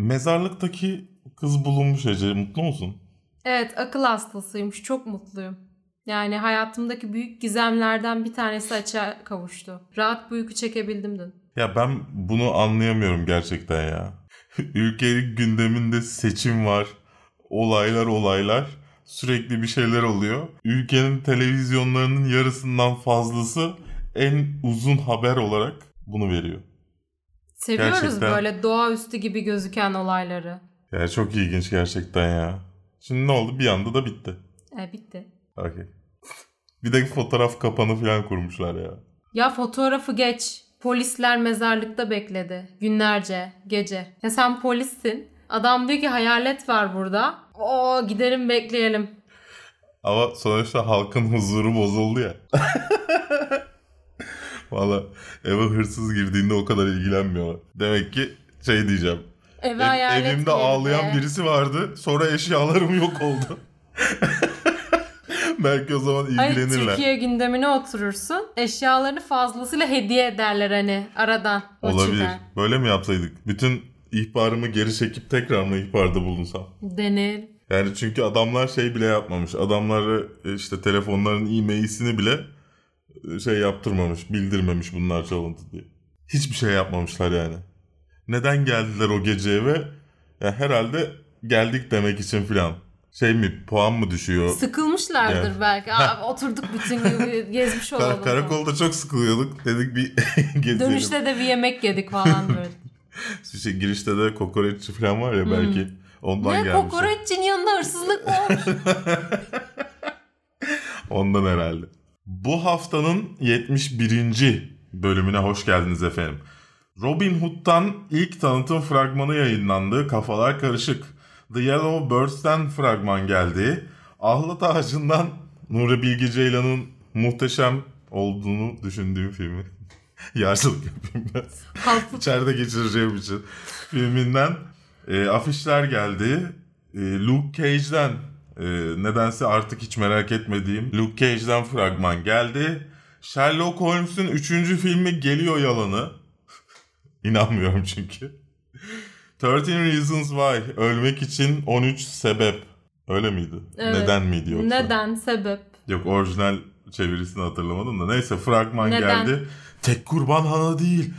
Mezarlıktaki kız bulunmuş Ece. Mutlu musun? Evet akıl hastasıymış. Çok mutluyum. Yani hayatımdaki büyük gizemlerden bir tanesi açığa kavuştu. Rahat bir uyku çekebildim dün. Ya ben bunu anlayamıyorum gerçekten ya. Ülkenin gündeminde seçim var. Olaylar olaylar. Sürekli bir şeyler oluyor. Ülkenin televizyonlarının yarısından fazlası en uzun haber olarak bunu veriyor. Seviyoruz Gerçekten. böyle doğaüstü gibi gözüken olayları. Ya çok ilginç gerçekten ya. Şimdi ne oldu? Bir anda da bitti. E bitti. Okey. bir de fotoğraf kapanı falan kurmuşlar ya. Ya fotoğrafı geç. Polisler mezarlıkta bekledi. Günlerce, gece. Ya sen polissin. Adam diyor ki hayalet var burada. Oo gidelim bekleyelim. Ama sonuçta halkın huzuru bozuldu ya. Valla eve hırsız girdiğinde o kadar ilgilenmiyorlar. Demek ki şey diyeceğim. Eve Ev- evimde ağlayan birisi vardı. Sonra eşyalarım yok oldu. Belki o zaman Hayır ilgilenirler. Türkiye gündemine oturursun. Eşyalarını fazlasıyla hediye ederler hani aradan. Olabilir. çıkar. Böyle mi yapsaydık? Bütün ihbarımı geri çekip tekrar mı ihbarda bulunsam? Denir. Yani çünkü adamlar şey bile yapmamış. Adamları e, işte telefonların e-mail'sini bile şey yaptırmamış, bildirmemiş bunlar çalıntı diye. Hiçbir şey yapmamışlar yani. Neden geldiler o gece eve? Ya herhalde geldik demek için filan. Şey mi puan mı düşüyor? Sıkılmışlardır Yani. belki. Aa, oturduk bütün gün gezmiş olalım. Kar- karakolda çok sıkılıyorduk. Dedik bir gezelim. Dönüşte de bir yemek yedik falan böyle. Şey, girişte de kokoreççi falan var ya belki. Ondan ne gelmiş. kokoreççinin yanında hırsızlık olmuş? Ondan herhalde. Bu haftanın 71. bölümüne hoş geldiniz efendim. Robin Hood'dan ilk tanıtım fragmanı yayınlandı. Kafalar karışık. The Yellow Birds'ten fragman geldi. Ahlat Ağacı'ndan Nuri Bilge Ceylan'ın muhteşem olduğunu düşündüğüm filmi. Yarcılık yapayım biraz. İçeride geçireceğim için. Filminden e, afişler geldi. E, Luke Cage'den e, nedense artık hiç merak etmediğim Luke Cage'den fragman geldi. Sherlock Holmes'un 3. filmi geliyor yalanı. İnanmıyorum çünkü. 13 Reasons Why. Ölmek için 13 sebep. Öyle miydi? Evet. Neden miydi yoksa? Neden? Sebep? Yok orijinal çevirisini hatırlamadım da. Neyse fragman Neden? geldi. Tek kurban hana değil.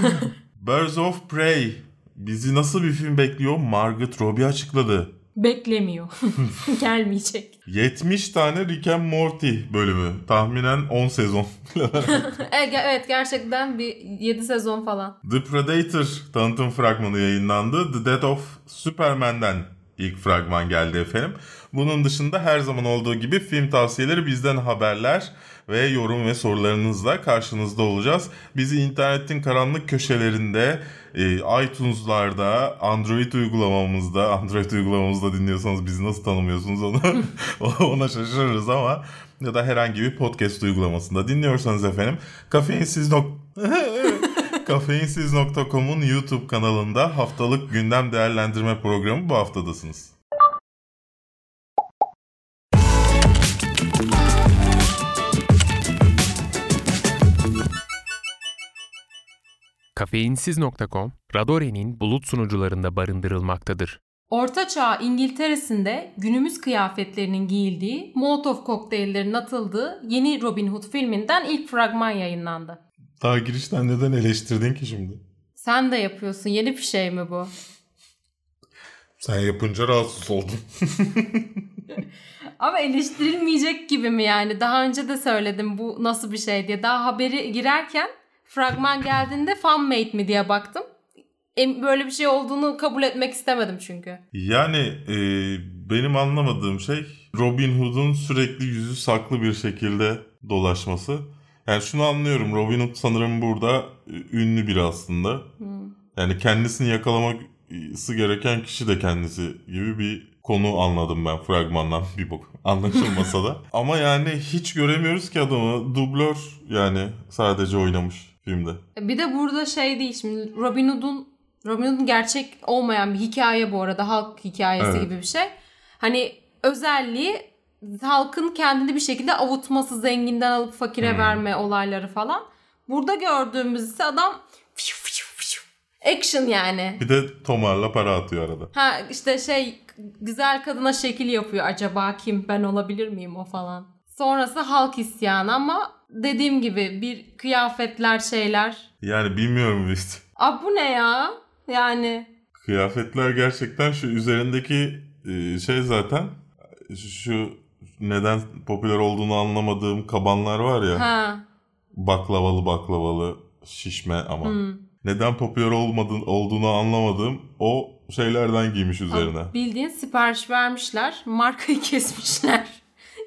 Birds of Prey. Bizi nasıl bir film bekliyor? Margot Robbie açıkladı. Beklemiyor. Gelmeyecek. 70 tane Rick and Morty bölümü. Tahminen 10 sezon. Evet gerçekten bir 7 sezon falan. The Predator tanıtım fragmanı yayınlandı. The Death of Superman'den ilk fragman geldi efendim. Bunun dışında her zaman olduğu gibi film tavsiyeleri bizden haberler ve yorum ve sorularınızla karşınızda olacağız. Bizi internetin karanlık köşelerinde, e, iTunes'larda, Android uygulamamızda, Android uygulamamızda dinliyorsanız bizi nasıl tanımıyorsunuz onu ona şaşırırız ama ya da herhangi bir podcast uygulamasında dinliyorsanız efendim kafeinsiz nok Kafeinsiz.com'un YouTube kanalında haftalık gündem değerlendirme programı bu haftadasınız. Kafeinsiz.com, Radore'nin bulut sunucularında barındırılmaktadır. Orta Çağ İngiltere'sinde günümüz kıyafetlerinin giyildiği, Molotov kokteyllerinin atıldığı yeni Robin Hood filminden ilk fragman yayınlandı. Daha girişten neden eleştirdin ki şimdi? Sen de yapıyorsun. Yeni bir şey mi bu? Sen yapınca rahatsız oldum. Ama eleştirilmeyecek gibi mi yani? Daha önce de söyledim bu nasıl bir şey diye. Daha haberi girerken fragman geldiğinde fan made mi diye baktım. Böyle bir şey olduğunu kabul etmek istemedim çünkü. Yani e, benim anlamadığım şey Robin Hood'un sürekli yüzü saklı bir şekilde dolaşması. Yani şunu anlıyorum Robin Hood sanırım burada e, ünlü biri aslında. Yani kendisini yakalaması gereken kişi de kendisi gibi bir konu anladım ben fragmandan bir bok anlaşılmasa da. Ama yani hiç göremiyoruz ki adamı. Dublör yani sadece oynamış filmde. Bir de burada şey değil şimdi Robin Hood'un Robin Hood'un gerçek olmayan bir hikaye bu arada halk hikayesi Evet. gibi bir şey. Hani özelliği halkın kendini bir şekilde avutması, zenginden alıp fakire Hmm. verme olayları falan. Burada gördüğümüz ise adam Action yani. Bir de tomarla para atıyor arada. Ha işte şey güzel kadına şekil yapıyor. Acaba kim ben olabilir miyim o falan. Sonrası halk isyanı ama dediğim gibi bir kıyafetler şeyler. Yani bilmiyorum işte. Aa bu ne ya? Yani Kıyafetler gerçekten şu üzerindeki e, şey zaten şu neden popüler olduğunu anlamadığım kabanlar var ya. ha. Baklavalı baklavalı şişme ama. hmm. Neden popüler olmadığın, olduğunu anlamadığım o şeylerden giymiş üzerine. Ama Bildiğin sipariş vermişler. Markayı kesmişler.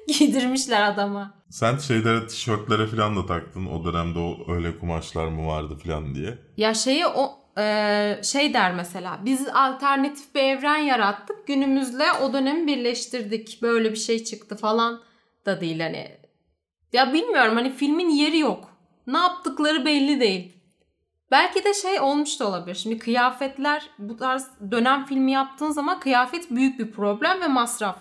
Giydirmişler adama. Sen şeylere tişörtlere falan da taktın. O dönemde o öyle kumaşlar mı vardı falan diye. Ya şeyi o e, şey der mesela biz alternatif bir evren yarattık. Günümüzle o dönemi birleştirdik. Böyle bir şey çıktı falan da değil hani. Ya bilmiyorum hani filmin yeri yok. Ne yaptıkları belli değil. Belki de şey olmuş da olabilir. Şimdi kıyafetler bu tarz dönem filmi yaptığın zaman kıyafet büyük bir problem ve masraf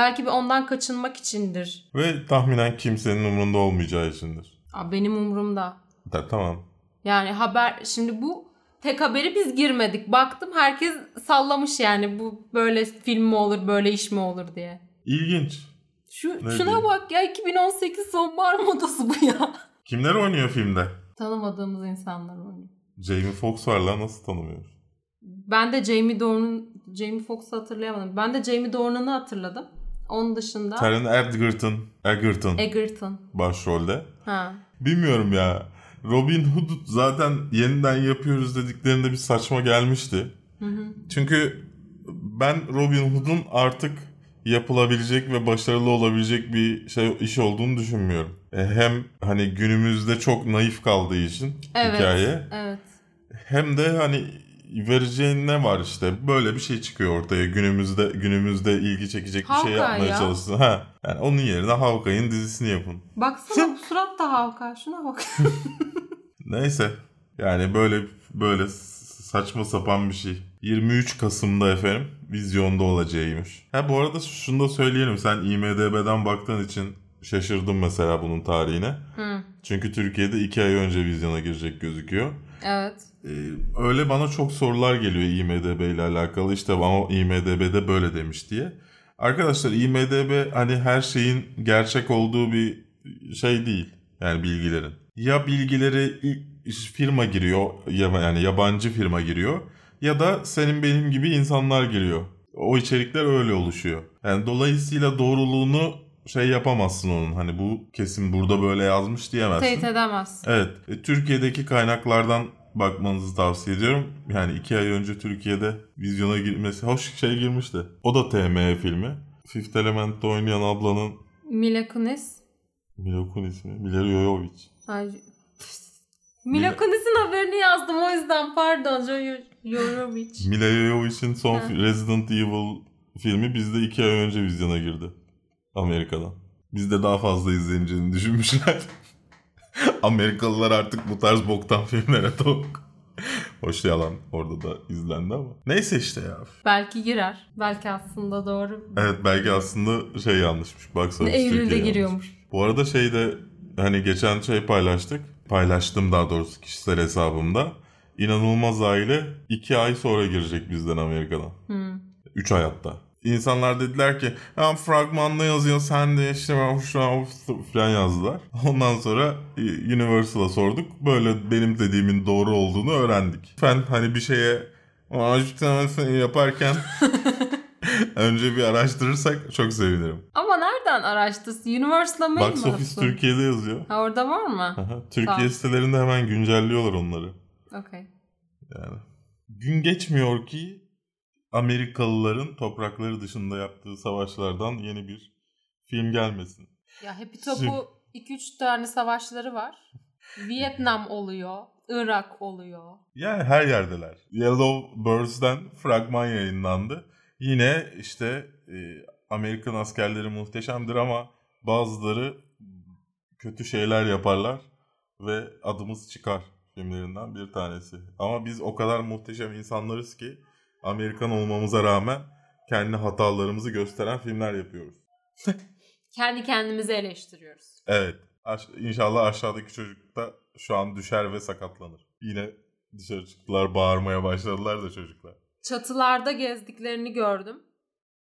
belki bir ondan kaçınmak içindir Ve tahminen kimsenin umurunda olmayacağı içindir. Aa, benim umurumda Ta- tamam. Yani haber şimdi bu tek haberi biz girmedik. Baktım herkes sallamış yani bu böyle film mi olur böyle iş mi olur diye. İlginç. Şu Ne şuna diyeyim? bak ya 2018 sonbahar modası bu ya. Kimler oynuyor filmde? Tanımadığımız insanlar oynuyor. Jamie Foxx var lan nasıl tanımıyoruz? Ben de Jamie Dornan Jamie Foxx'u hatırlayamadım. Ben de Jamie Dornan'ı hatırladım. Onun dışında Taron Egerton, Egerton Egerton. başrolde. Ha. Bilmiyorum ya. Robin Hood zaten yeniden yapıyoruz dediklerinde bir saçma gelmişti. Hı hı. Çünkü ben Robin Hood'un artık yapılabilecek ve başarılı olabilecek bir şey iş olduğunu düşünmüyorum. E, hem hani günümüzde çok naif kaldığı için Evet. hikaye Evet. hem de hani vereceğin ne var işte böyle bir şey çıkıyor ortaya günümüzde günümüzde ilgi çekecek bir şey Hawkeye yapmaya ya. çalışsın. Ha yani onun yerine Hawkeye'in dizisini yapın. Baksana bu surat da havka. Şuna bak. Neyse. Yani böyle böyle saçma sapan bir şey. 23 Kasım'da efendim vizyonda olacağıymış. Ha bu arada şunu da söyleyelim. Sen IMDB'den baktığın için şaşırdım mesela bunun tarihine. hı. Çünkü Türkiye'de 2 ay önce vizyona girecek gözüküyor. Evet. Ee, öyle bana çok sorular geliyor IMDB ile alakalı. İşte ama IMDB'de böyle demiş diye. Arkadaşlar IMDB hani her şeyin gerçek olduğu bir şey değil. Yani bilgilerin. Ya bilgileri firma giriyor ya yani yabancı firma giriyor ya da senin benim gibi insanlar giriyor. O içerikler öyle oluşuyor. Yani dolayısıyla doğruluğunu şey yapamazsın onun. Hani bu kesin burada böyle yazmış diyemezsin. Teyit edemez. Evet. e, Türkiye'deki kaynaklardan bakmanızı tavsiye ediyorum. Yani iki ay önce Türkiye'de vizyona girmesi. Hoş şey girmişti. O da TME filmi. Fifth Element'te oynayan ablanın Mila Kunis. Mila Kunis mi? Mila Jovovich. Ay. Mila Kunis'in haberini yazdım o yüzden pardon. Jo- Jovovich. Mila Jovovich'in son Ha. Resident Evil filmi bizde iki ay önce vizyona girdi. Amerika'dan. Bizde daha fazla izleneceğini düşünmüşler. Amerikalılar artık bu tarz boktan filmlere tok. Hoş yalan orada da izlendi ama. Neyse işte ya. Belki girer. Belki aslında doğru. Evet belki aslında şey yanlışmış. Office Eylül'de giriyormuş. yanlış. Bu arada şeyde hani geçen şey paylaştık. Paylaştım daha doğrusu kişisel hesabımda. İnanılmaz aile 2 ay sonra girecek bizden Amerika'dan. Hmm. 3 ay hatta. İnsanlar dediler ki ya fragmanda yazıyor sen de işte falan yazdılar. Ondan sonra e, Universal'a sorduk. Böyle benim dediğimin doğru olduğunu öğrendik. Ben hani bir şeye açıklamasını yaparken önce bir araştırırsak çok sevinirim. Ama nereden araştırsın? Universal'a mail Box Office? Türkiye'de yazıyor. Ha orada var mı? Aha, Türkiye Tamam. sitelerinde hemen güncelliyorlar onları. Okey. Yani gün geçmiyor ki Amerikalıların toprakları dışında yaptığı savaşlardan yeni bir film gelmesin. Ya Happy Top'u 2-3 tane savaşları var. Vietnam oluyor. Irak oluyor. Yani her yerdeler. Yellow Birds'den fragman yayınlandı. Yine işte e, Amerikan askerleri muhteşemdir ama bazıları kötü şeyler yaparlar ve adımız çıkar filmlerinden bir tanesi. Ama biz o kadar muhteşem insanlarız ki Amerikan olmamıza rağmen kendi hatalarımızı gösteren filmler yapıyoruz. Kendi kendimizi eleştiriyoruz. Evet. Aş- İnşallah aşağıdaki çocuk da şu an düşer ve sakatlanır. Yine dışarı çıktılar bağırmaya başladılar da çocuklar. Çatılarda gezdiklerini gördüm.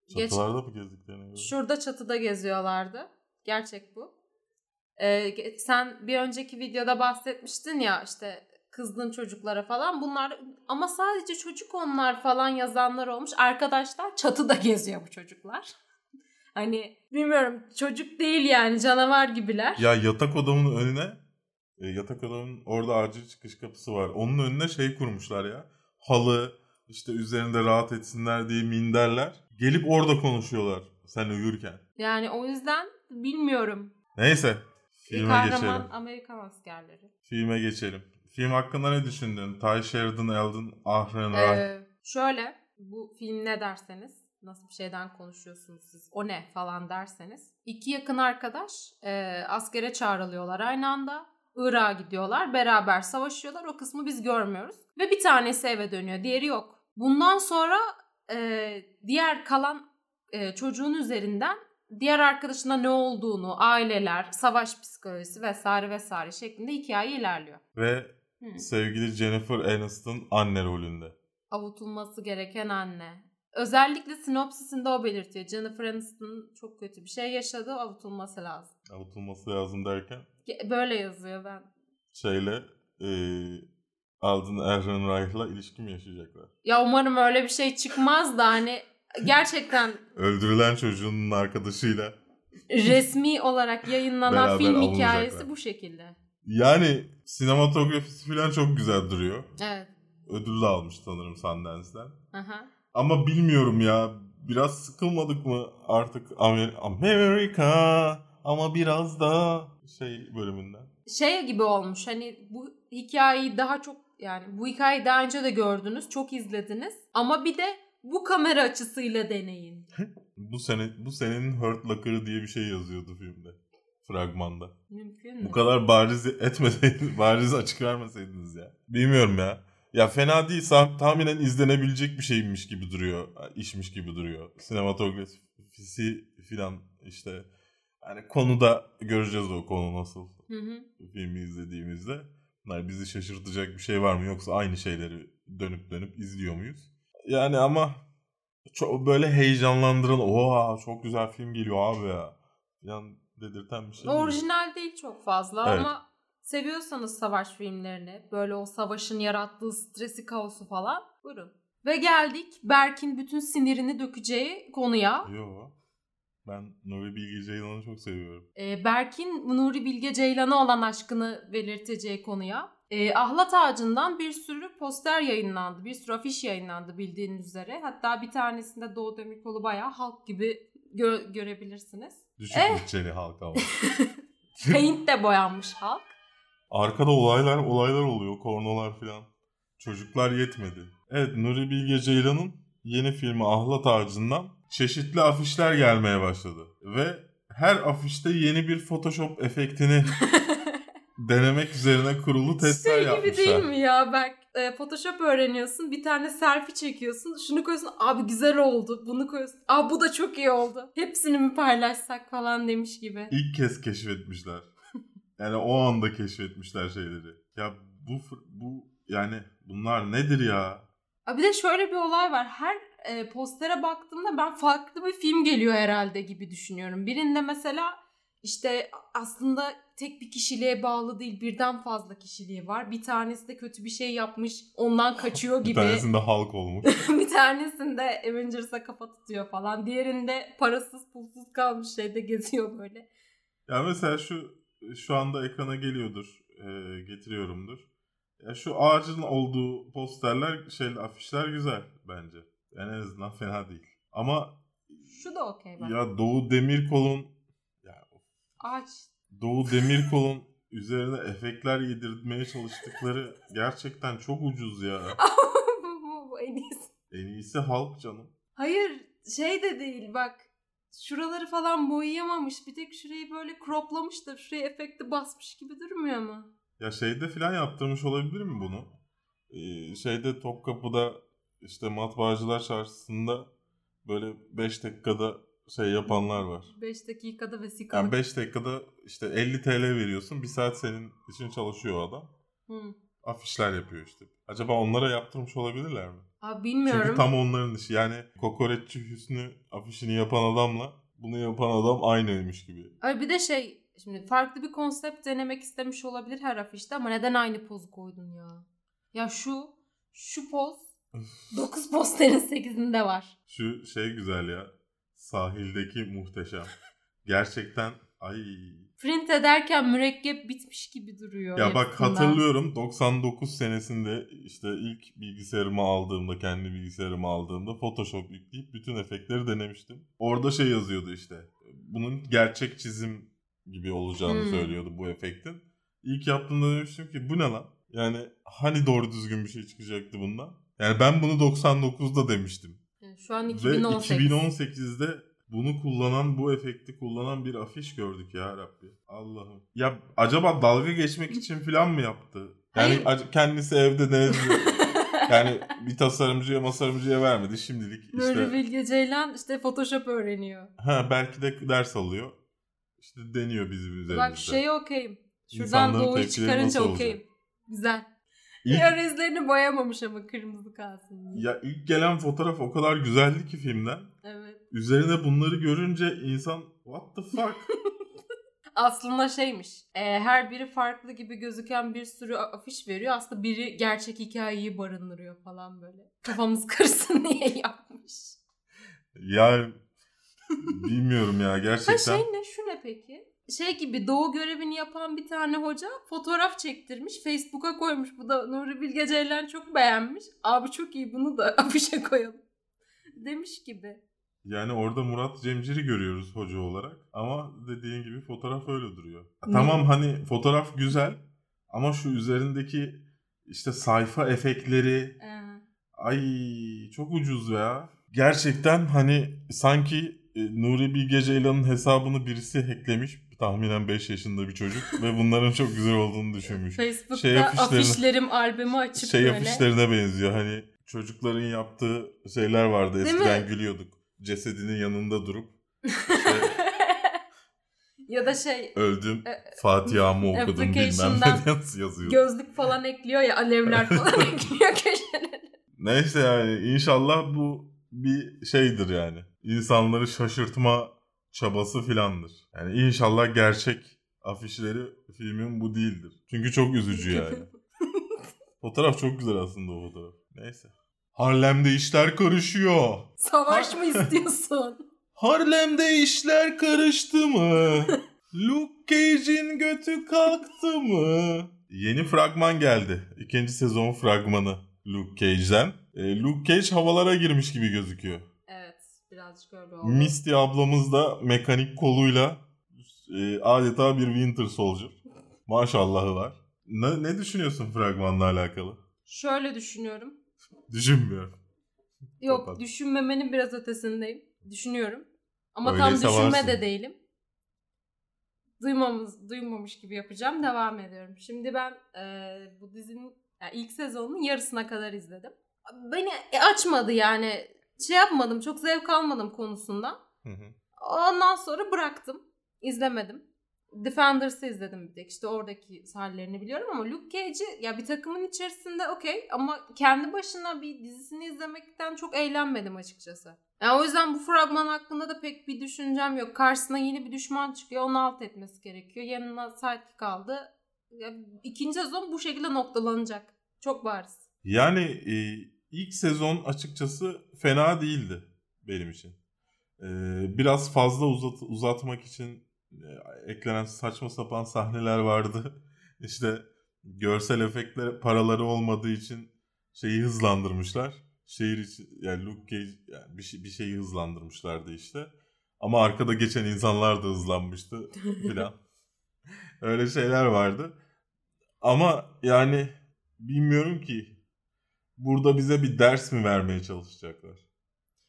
Geç- Çatılarda mı gezdiklerini gördün? Şurada çatıda geziyorlardı. Gerçek bu. Ee, sen bir önceki videoda bahsetmiştin ya işte kızdın çocuklara falan. Bunlar ama sadece çocuk onlar falan yazanlar olmuş. Arkadaşlar çatıda geziyor bu çocuklar. Hani bilmiyorum çocuk değil yani canavar gibiler. Ya yatak odamın önüne e, yatak odamın orada acil çıkış kapısı var. Onun önüne şey kurmuşlar ya. Halı işte üzerinde rahat etsinler diye minderler. Gelip orada konuşuyorlar sen uyurken. Yani o yüzden bilmiyorum. Neyse filme geçelim. Amerikan askerleri. Filme geçelim. Film hakkında ne düşündün? Ty Sheridan, Eldon Ahrenreich. Ee, şöyle bu film ne derseniz nasıl bir şeyden konuşuyorsunuz siz o ne falan derseniz iki yakın arkadaş e, askere çağrılıyorlar aynı anda Irak'a gidiyorlar beraber savaşıyorlar o kısmı biz görmüyoruz ve bir tanesi eve dönüyor diğeri yok. Bundan sonra e, diğer kalan e, çocuğun üzerinden diğer arkadaşına ne olduğunu aileler savaş psikolojisi vesaire vesaire şeklinde hikaye ilerliyor. Ve Hı. sevgili Jennifer Aniston anne rolünde. avutulması gereken anne. Özellikle sinopsisinde o belirtiyor. Jennifer Aniston çok kötü bir şey yaşadı, avutulması lazım. Avutulması lazım derken Böyle yazıyor ben. şeyle e, Alden Ehrenreich'la ilişki mi yaşayacaklar? Ya umarım öyle bir şey çıkmaz da hani gerçekten Öldürülen çocuğunun arkadaşıyla. resmi olarak yayınlanan Beraber film hikayesi bu şekilde. Yani sinematografisi falan çok güzel duruyor. Evet. Ödül de almış sanırım Sundance'den. Aha. Ama bilmiyorum ya. Biraz sıkılmadık mı artık Amer- Amerika ama biraz da şey bölümünden. Şey gibi olmuş hani bu hikayeyi daha çok yani bu hikayeyi daha önce de gördünüz, çok izlediniz. Ama bir de bu kamera açısıyla deneyin. Bu sene bu senenin Hurt Locker'ı diye bir şey yazıyordu filmde. Fragmanda. Mümkün mü? Bu kadar bariz etmeseydiniz, bariz açık vermeseydiniz ya. Bilmiyorum ya. Ya fena değil. Tahminen izlenebilecek bir şeymiş gibi duruyor. işmiş gibi duruyor. Sinematografisi filan işte. Hani konuda göreceğiz o konu nasıl Hı hı. filmi izlediğimizde. Hani bizi şaşırtacak bir şey var mı yoksa aynı şeyleri dönüp dönüp izliyor muyuz? Yani ama çok böyle heyecanlandıran oha çok güzel film geliyor abi ya. Falan dedirten bir şey. değil. Orijinal değil çok fazla Evet. ama seviyorsanız savaş filmlerini, böyle o savaşın yarattığı stresi, kaosu falan buyurun. Ve geldik Berk'in bütün sinirini dökeceği konuya. Yo. Ben Nuri Bilge Ceylan'ı çok seviyorum. Ee, Berk'in Nuri Bilge Ceylan'a olan aşkını belirteceği konuya. Ee, Ahlat Ağacı'ndan bir sürü poster yayınlandı, bir sürü afiş yayınlandı bildiğiniz üzere. Hatta bir tanesinde Doğu Demirkol'u bayağı halk gibi gö- görebilirsiniz. Düşük Eh. bütçeli halk ama. Paint de boyanmış halk. Arkada olaylar olaylar oluyor. Kornolar falan. Çocuklar yetmedi. Evet Nuri Bilge Ceylan'ın yeni filmi Ahlat Ağacı'ndan çeşitli afişler gelmeye başladı. Ve her afişte yeni bir Photoshop efektini denemek üzerine kurulu testler şey gibi yapmışlar. değil mi ya Berk? E, Photoshop öğreniyorsun. Bir tane selfie çekiyorsun. Şunu koyuyorsun. Abi güzel oldu. Bunu koyuyorsun. Aa bu da çok iyi oldu. Hepsini mi paylaşsak falan demiş gibi. İlk kez keşfetmişler. Yani o anda keşfetmişler şeyleri. Ya bu bu yani bunlar nedir ya? Aa, bir de şöyle bir olay var. Her e, postere baktığımda ben farklı bir film geliyor herhalde gibi düşünüyorum. Birinde mesela işte aslında tek bir kişiliğe bağlı değil birden fazla kişiliği var. Bir tanesi de kötü bir şey yapmış ondan kaçıyor Bir gibi. tanesinde halk olmuş. bir tanesinde Avengers'a kafa tutuyor falan. Diğerinde parasız pulsuz kalmış şeyde geziyor böyle. Ya mesela şu şu anda ekrana geliyordur, e, getiriyorumdur. Ya şu ağacın olduğu posterler, şey afişler güzel bence. Yani en azından fena değil. Ama Şu da okey bence. ya Doğu Demirkol'un Ağaç. Doğu Demirkol'un üzerine efektler yedirtmeye çalıştıkları gerçekten çok ucuz ya. bu, bu en iyisi. En iyisi halk canım. Hayır şey de değil bak. Şuraları falan boyayamamış. Bir tek şurayı böyle croplamış da şuraya efekti basmış gibi durmuyor mu? Ya şeyde filan yaptırmış olabilir mi bunu? Ee, şeyde Topkapı'da işte matbaacılar çarşısında böyle 5 dakikada şey yapanlar var. 5 dakikada vesikalık. Yani 5 dakikada işte 50 TL veriyorsun. Bir saat senin için çalışıyor adam. Hı. afişler yapıyor işte. Acaba onlara yaptırmış olabilirler mi? Abi bilmiyorum. Çünkü tam onların işi. Yani kokoreççi Hüsnü afişini yapan adamla bunu yapan adam aynıymış gibi. Ay bir de şey şimdi farklı bir konsept denemek istemiş olabilir her afişte ama neden aynı pozu koydun ya? Ya şu şu poz 9 posterin 8'inde var. Şu şey güzel ya. Sahildeki muhteşem. Gerçekten ay. Print ederken mürekkep bitmiş gibi duruyor. Ya bak hepsinden. hatırlıyorum 99 senesinde işte ilk bilgisayarımı aldığımda kendi bilgisayarımı aldığımda Photoshop yükleyip bütün efektleri denemiştim. Orada şey yazıyordu işte. Bunun gerçek çizim gibi olacağını Hmm. söylüyordu bu efektin. İlk yaptığımda demiştim ki bu ne lan? Yani hani doğru düzgün bir şey çıkacaktı bundan? Yani ben bunu 99'da demiştim. Yani şu an Ve 2018. 2018'de bunu kullanan, bu efekti kullanan bir afiş gördük ya Rabbi. Allah'ım. Ya acaba dalga geçmek için falan mı yaptı? Yani Hayır. kendisi evde denedi. yani bir tasarımcıya masarımcıya vermedi. Şimdilik işte Bilge Ceylan işte Photoshop öğreniyor. ha, belki de ders alıyor. İşte deniyor bizim üzerimizde. Bak şeye okeyim. Şuradan İnsanların doğuyu çıkarınca okeyim. Güzel. İlk, Ya izlerini boyamamış ama kırmızı kalsın diye. ya ilk gelen fotoğraf o kadar güzeldi ki filmden. Evet. Üzerine bunları görünce insan what the fuck? Aslında şeymiş. e, her biri farklı gibi gözüken bir sürü afiş veriyor. Aslında biri gerçek hikayeyi barındırıyor falan böyle. Kafamız karışsın diye yapmış. ya bilmiyorum ya Ha gerçekten. şey ne? Şu ne peki? Şey gibi doğu görevini yapan bir tane hoca fotoğraf çektirmiş. Facebook'a koymuş. Bu da Nuri Bilge Ceylan çok beğenmiş. Abi çok iyi bunu da afişe koyalım. Demiş gibi. Yani orada Murat Cemcir'i görüyoruz hoca olarak. Ama dediğin gibi fotoğraf öyle duruyor. Ne? Tamam hani fotoğraf güzel ama şu üzerindeki işte sayfa efektleri Ee, ay çok ucuz ya. Gerçekten hani sanki e, Nuri Bilge Ceylan'ın hesabını birisi hacklemiş. Tahminen 5 yaşında bir çocuk ve bunların çok güzel olduğunu düşünmüş. Facebook'ta Şey afişlerim albümü açıp şey böyle. afişlerine benziyor. Hani çocukların yaptığı şeyler vardı. Değil Eskiden mi? gülüyorduk. Cesedinin yanında durup işte ya da şey öldüm E, Fatiha'mı okudum bilmem ne yazıyor. gözlük falan ekliyor ya alevler falan ekliyor köşelere. Neyse yani inşallah bu bir şeydir yani. İnsanları şaşırtma çabası filandır. Yani inşallah gerçek afişleri filmin bu değildir. Çünkü çok üzücü yani. Fotoğraf çok güzel aslında o fotoğraf. Neyse. Harlem'de işler karışıyor. Savaş mı istiyorsun? Harlem'de işler karıştı mı? Luke Cage'in götü kalktı mı? Yeni fragman geldi. İkinci sezon fragmanı Luke Cage'den. E, Luke Cage havalara girmiş gibi gözüküyor. Birazcık öyle oldu. Misty ablamız da mekanik koluyla e, adeta bir Winter Soldier. Maşallahı var. Ne, ne düşünüyorsun fragmanla alakalı? Şöyle düşünüyorum. Düşünmüyorum. Yok Kapat. düşünmemenin biraz ötesindeyim. Düşünüyorum. Ama Öyleyse tam düşünme varsın. de değilim. Duymamız, duymamış gibi yapacağım. Devam ediyorum. Şimdi ben e, bu dizinin yani ilk sezonunun yarısına kadar izledim. Beni açmadı yani. Şey yapmadım. Çok zevk almadım konusunda. Hı hı. Ondan sonra bıraktım. İzlemedim. Defenders'ı izledim bir tek. İşte oradaki hallerini biliyorum ama Luke Cage'i ya bir takımın içerisinde okey ama kendi başına bir dizisini izlemekten çok eğlenmedim açıkçası. Yani o yüzden bu fragman hakkında da pek bir düşüncem yok. Karşısına yeni bir düşman çıkıyor. Onu alt etmesi gerekiyor. Yanına sidekick kaldı. Ya, ikinci sezon bu şekilde noktalanacak. Çok bariz. Yani e, ilk sezon açıkçası fena değildi benim için. E, biraz fazla uzat, uzatmak için e, eklenen saçma sapan sahneler vardı. İşte görsel efektler paraları olmadığı için şeyi hızlandırmışlar. Şehir için yani Luke Cage yani bir, şey, bir şeyi hızlandırmışlardı işte. Ama arkada geçen insanlar da hızlanmıştı filan. Öyle şeyler vardı. Ama yani bilmiyorum ki burada bize bir ders mi vermeye çalışacaklar?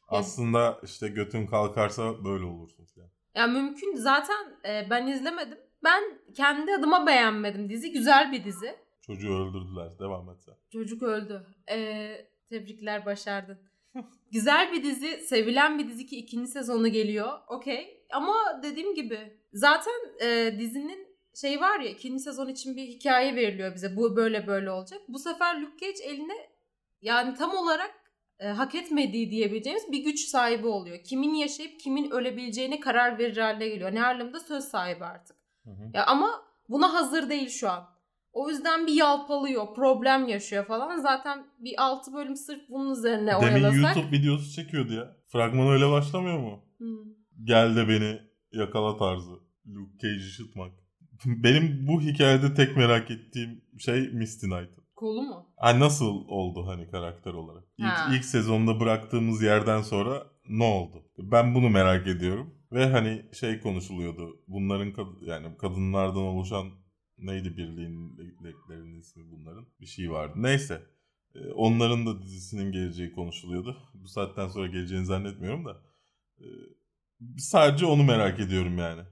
Aslında işte götün kalkarsa böyle olursun falan. Ya mümkün zaten e, ben izlemedim. Ben kendi adıma beğenmedim dizi. Güzel bir dizi. Çocuğu öldürdüler. Devam et sen. Çocuk öldü. Ee, tebrikler başardın. Güzel bir dizi, sevilen bir dizi ki ikinci sezonu geliyor. Okey. Ama dediğim gibi zaten e, dizinin şey var ya ikinci sezon için bir hikaye veriliyor bize. Bu böyle böyle olacak. Bu sefer Luke Cage eline yani tam olarak e, hak etmediği diyebileceğimiz bir güç sahibi oluyor. Kimin yaşayıp kimin ölebileceğine karar verir haline geliyor. Ne Harlem'de söz sahibi artık. Hı hı. Ya ama buna hazır değil şu an. O yüzden bir yalpalıyor, problem yaşıyor falan. Zaten bir altı bölüm sırf bunun üzerine Demin oyalasak. YouTube videosu çekiyordu ya. Fragman öyle başlamıyor mu? Hmm. Gel de beni yakala tarzı. Luke Cage'i ışıtmak. Benim bu hikayede tek merak ettiğim şey Misty Knight. Kolu mu? Ha, nasıl oldu hani karakter olarak? İlk, Ha. ilk sezonda bıraktığımız yerden sonra ne oldu? Ben bunu merak ediyorum. Ve hani şey konuşuluyordu. Bunların kad- yani kadınlardan oluşan neydi birliğinlerin ismi bunların? Bir şey vardı. Neyse. Ee, Onların da dizisinin geleceği konuşuluyordu. Bu saatten sonra geleceğini zannetmiyorum da. Ee, Sadece onu merak ediyorum yani.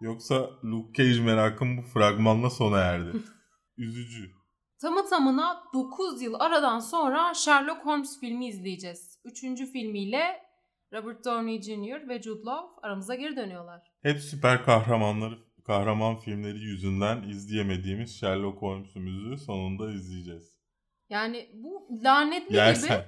Yoksa Luke Cage merakım bu fragmanla sona erdi. Üzücü. Tamı tamına 9 yıl aradan sonra Sherlock Holmes filmi izleyeceğiz. Üçüncü filmiyle Robert Downey Jr. ve Jude Law aramıza geri dönüyorlar. Hep süper kahramanları, kahraman filmleri yüzünden izleyemediğimiz Sherlock Holmes'umuzu sonunda izleyeceğiz. Yani bu lanetli gibi. Yersen.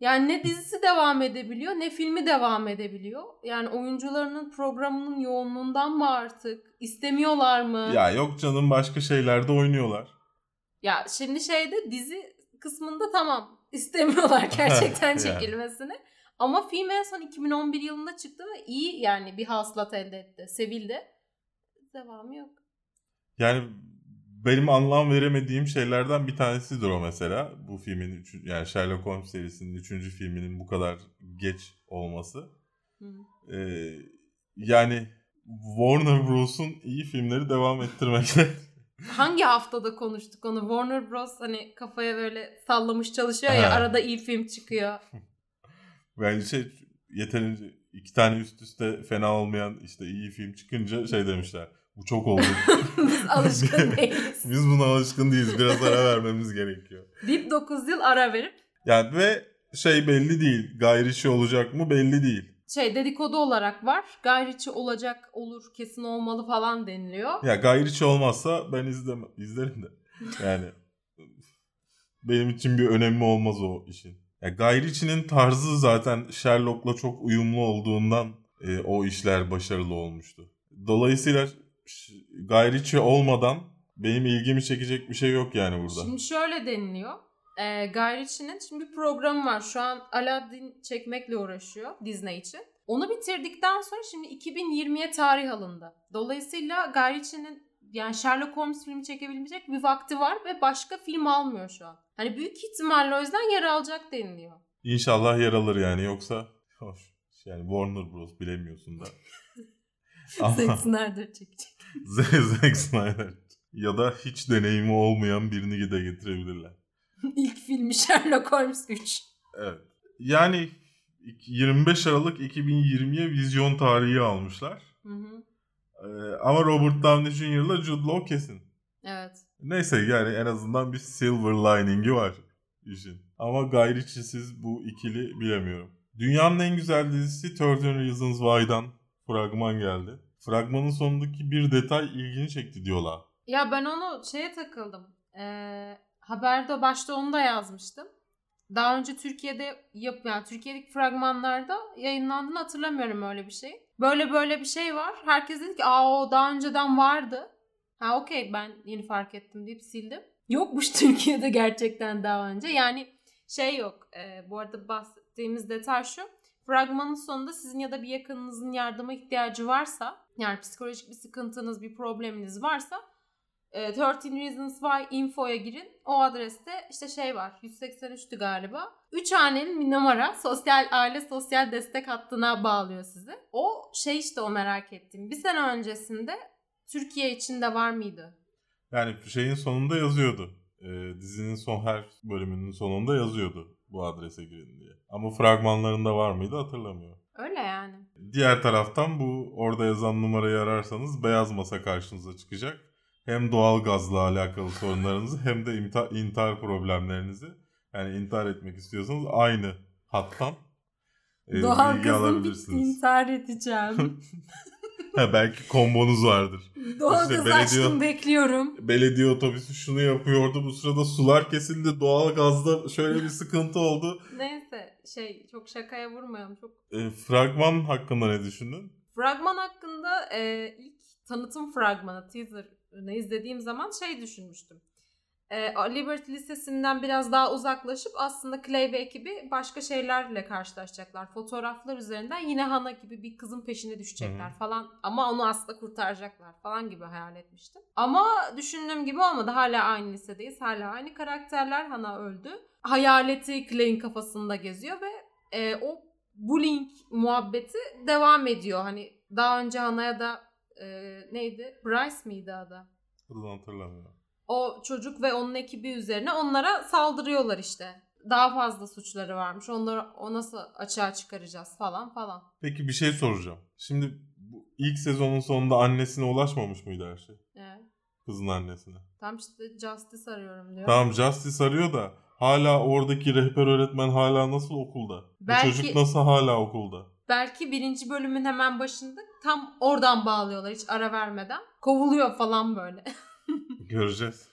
Yani ne dizisi devam edebiliyor ne filmi devam edebiliyor. Yani oyuncularının programının yoğunluğundan mı artık? İstemiyorlar mı? Ya yok canım başka şeylerde oynuyorlar. Şimdi şeyde dizi kısmında tamam istemiyorlar gerçekten Yani. çekilmesini. Ama film en son 2011 yılında çıktı ve iyi yani bir hasılat elde etti. Sevildi. Devamı yok. Yani benim anlam veremediğim şeylerden bir tanesidir o mesela. Bu filmin üçü, yani Sherlock Holmes serisinin üçüncü filminin bu kadar geç olması. Hı. Ee, yani Warner Bros'un iyi filmleri devam ettirmekte. Hangi haftada konuştuk onu? Warner Bros. hani kafaya böyle sallamış çalışıyor ya Ha. arada iyi film çıkıyor. Bence şey yeterince iki tane üst üste fena olmayan işte iyi film çıkınca şey demişler. Bu çok oldu. Biz alışkın değiliz. Biz buna alışkın değiliz. Biraz ara vermemiz gerekiyor. Deyip 9 yıl ara verip Yani ve şey belli değil. Gayri şey olacak mı belli değil. Şey dedikodu olarak var. Gayriçi olacak olur kesin olmalı falan deniliyor. Ya gayri şey olmazsa ben izleme, izlerim de. Yani benim için bir önemi olmaz o işin. Ya Gayriçi'nin tarzı zaten Sherlock'la çok uyumlu olduğundan e, o işler başarılı olmuştu. Dolayısıyla Gayriçi olmadan benim ilgimi çekecek bir şey yok yani burada. Şimdi şöyle deniliyor. Ee, Gayriçi'nin şimdi bir programı var. Şu an Aladdin çekmekle uğraşıyor Disney için. Onu bitirdikten sonra şimdi 2020'ye tarih alındı. Dolayısıyla Gayriçi'nin yani Sherlock Holmes filmi çekebilecek bir vakti var ve başka film almıyor şu an. Hani büyük ihtimalle o yüzden yer alacak deniliyor. İnşallah yer alır yani yoksa hoş. Yani Warner Bros bilemiyorsun da. Ama- Zack Snyder çekecek. Zack Snyder. Ya da hiç deneyimi olmayan birini de getirebilirler. İlk filmi Sherlock Holmes 3. Evet. Yani 25 Aralık 2020'ye vizyon tarihi almışlar. Hı hı. Ee, ama Robert Downey Jr. ile Jude Law kesin. Evet. Neyse yani en azından bir silver lining'i var işin. Ama Guy Ritchie'siz bu ikili bilemiyorum. Dünyanın en güzel dizisi 13 Reasons Why'dan fragman geldi. Fragmanın sonundaki bir detay ilgini çekti diyorlar. Ya ben onu şeye takıldım. Ee, haberde başta onu da yazmıştım. Daha önce Türkiye'de yap yani Türkiye'deki fragmanlarda yayınlandığını hatırlamıyorum öyle bir şey. Böyle böyle bir şey var. Herkes dedi ki aa o daha önceden vardı. Ha okey ben yeni fark ettim deyip sildim. Yokmuş Türkiye'de gerçekten daha önce. Yani şey yok. Ee, bu arada bahsettiğimiz detay şu. Fragmanın sonunda sizin ya da bir yakınınızın yardıma ihtiyacı varsa yani psikolojik bir sıkıntınız, bir probleminiz varsa e, 13 Reasons Why info'ya girin. O adreste işte şey var. 183'tü galiba. 3 hanenin bir numara. Sosyal aile sosyal destek hattına bağlıyor sizi. O şey işte o merak ettiğim. Bir sene öncesinde Türkiye içinde var mıydı? Yani şeyin sonunda yazıyordu. Ee, dizinin son her bölümünün sonunda yazıyordu bu adrese girin diye. Ama fragmanlarında var mıydı hatırlamıyorum. Öyle yani. Diğer taraftan bu orada yazan numarayı ararsanız beyaz masa karşınıza çıkacak. Hem doğal gazla alakalı sorunlarınızı hem de imta- intihar problemlerinizi yani intihar etmek istiyorsanız aynı hattan e, Doğal bilgi gazım bitti alabilirsiniz. intihar edeceğim. Ha, belki kombonuz vardır. Doğalgaz İşte belediye- açtım bekliyorum. Belediye otobüsü şunu yapıyordu. Bu sırada sular kesildi. Doğal gazda şöyle bir sıkıntı oldu. Neyse şey çok şakaya vurmayalım. Çok E, fragman hakkında ne düşündün? Fragman hakkında e, ilk tanıtım fragmanı teaser'ını izlediğim zaman şey düşünmüştüm. E, Liberty Lisesi'nden biraz daha uzaklaşıp aslında Clay ve ekibi başka şeylerle karşılaşacaklar. Fotoğraflar üzerinden yine Hana gibi bir kızın peşine düşecekler Hı hı. falan. Ama onu aslında kurtaracaklar falan gibi hayal etmiştim. Ama düşündüğüm gibi olmadı. Hala aynı lisedeyiz. Hala aynı karakterler. Hana öldü. Hayaleti Clay'in kafasında geziyor ve e, o bullying muhabbeti devam ediyor. Hani daha önce Hana'ya da e, neydi? Bryce miydi adı? Adını hatırlamıyorum. O çocuk ve onun ekibi üzerine onlara saldırıyorlar işte. Daha fazla suçları varmış. Onları o nasıl açığa çıkaracağız falan falan. Peki bir şey soracağım. Şimdi bu ilk sezonun sonunda annesine ulaşmamış mıydı her şey? Evet. Kızın annesine. Tam işte Justice arıyorum diyor. Tamam Justice arıyor da hala oradaki rehber öğretmen hala nasıl okulda? Belki- Bu çocuk nasıl hala okulda? Belki birinci bölümün hemen başında tam oradan bağlıyorlar hiç ara vermeden. Kovuluyor falan böyle. Göreceğiz.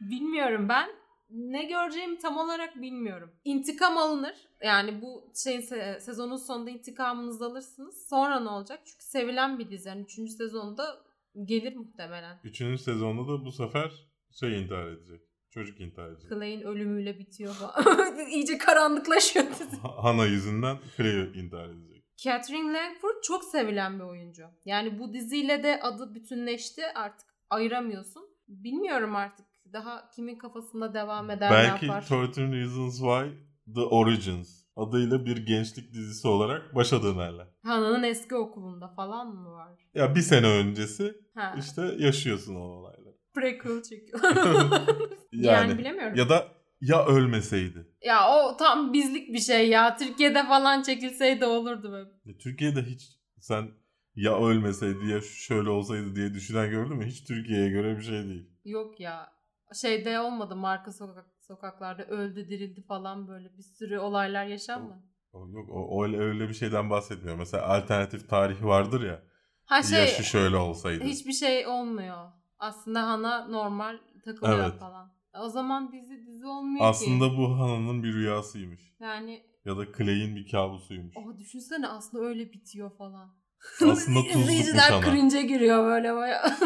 Bilmiyorum ben. Ne göreceğimi tam olarak bilmiyorum. İntikam alınır. Yani bu şeyin se- sezonun sonunda intikamınızı alırsınız. Sonra ne olacak? Çünkü sevilen bir dizi. Yani üçüncü sezonda gelir muhtemelen. Üçüncü sezonda da bu sefer şey intihar edecek. Çocuk intihar edecek. Clay'in ölümüyle bitiyor. İyice karanlıklaşıyor dizi. Hana yüzünden Clay intihar edecek. Catherine Langford çok sevilen bir oyuncu. Yani bu diziyle de adı bütünleşti. Artık ayıramıyorsun. Bilmiyorum artık. Daha kimin kafasında devam eder ne Belki yapar. 13 Reasons Why The Origins adıyla bir gençlik dizisi olarak başa dönerler. Hana'nın eski okulunda falan mı var? Ya bir sene öncesi Ha. işte yaşıyorsun o olayları. Prequel çekiyor. yani, Yani, bilemiyorum. ya da ya ölmeseydi. Ya o tam bizlik bir şey ya. Türkiye'de falan çekilseydi olurdu böyle. Ya Türkiye'de hiç sen ya ölmeseydi ya şöyle olsaydı diye düşünen gördün mü? Hiç Türkiye'ye göre bir şey değil. Yok ya. Şeyde olmadı marka sokak sokaklarda öldü dirildi falan böyle bir sürü olaylar yaşanmadı. O- Yok o öyle, öyle bir şeyden bahsetmiyor. Mesela alternatif tarih vardır ya. Ha şey ya şu şöyle olsaydı. hiçbir şey olmuyor. Aslında Hana normal takılıyor Evet. falan. O zaman dizi dizi olmuyor ki. Aslında bu Hana'nın bir rüyasıymış. Yani Ya da Clay'in bir kabusuymuş. o düşünsene aslında öyle bitiyor falan. Aslında tuzlukmuş İzleyiciler Hana. cringe'e giriyor böyle baya.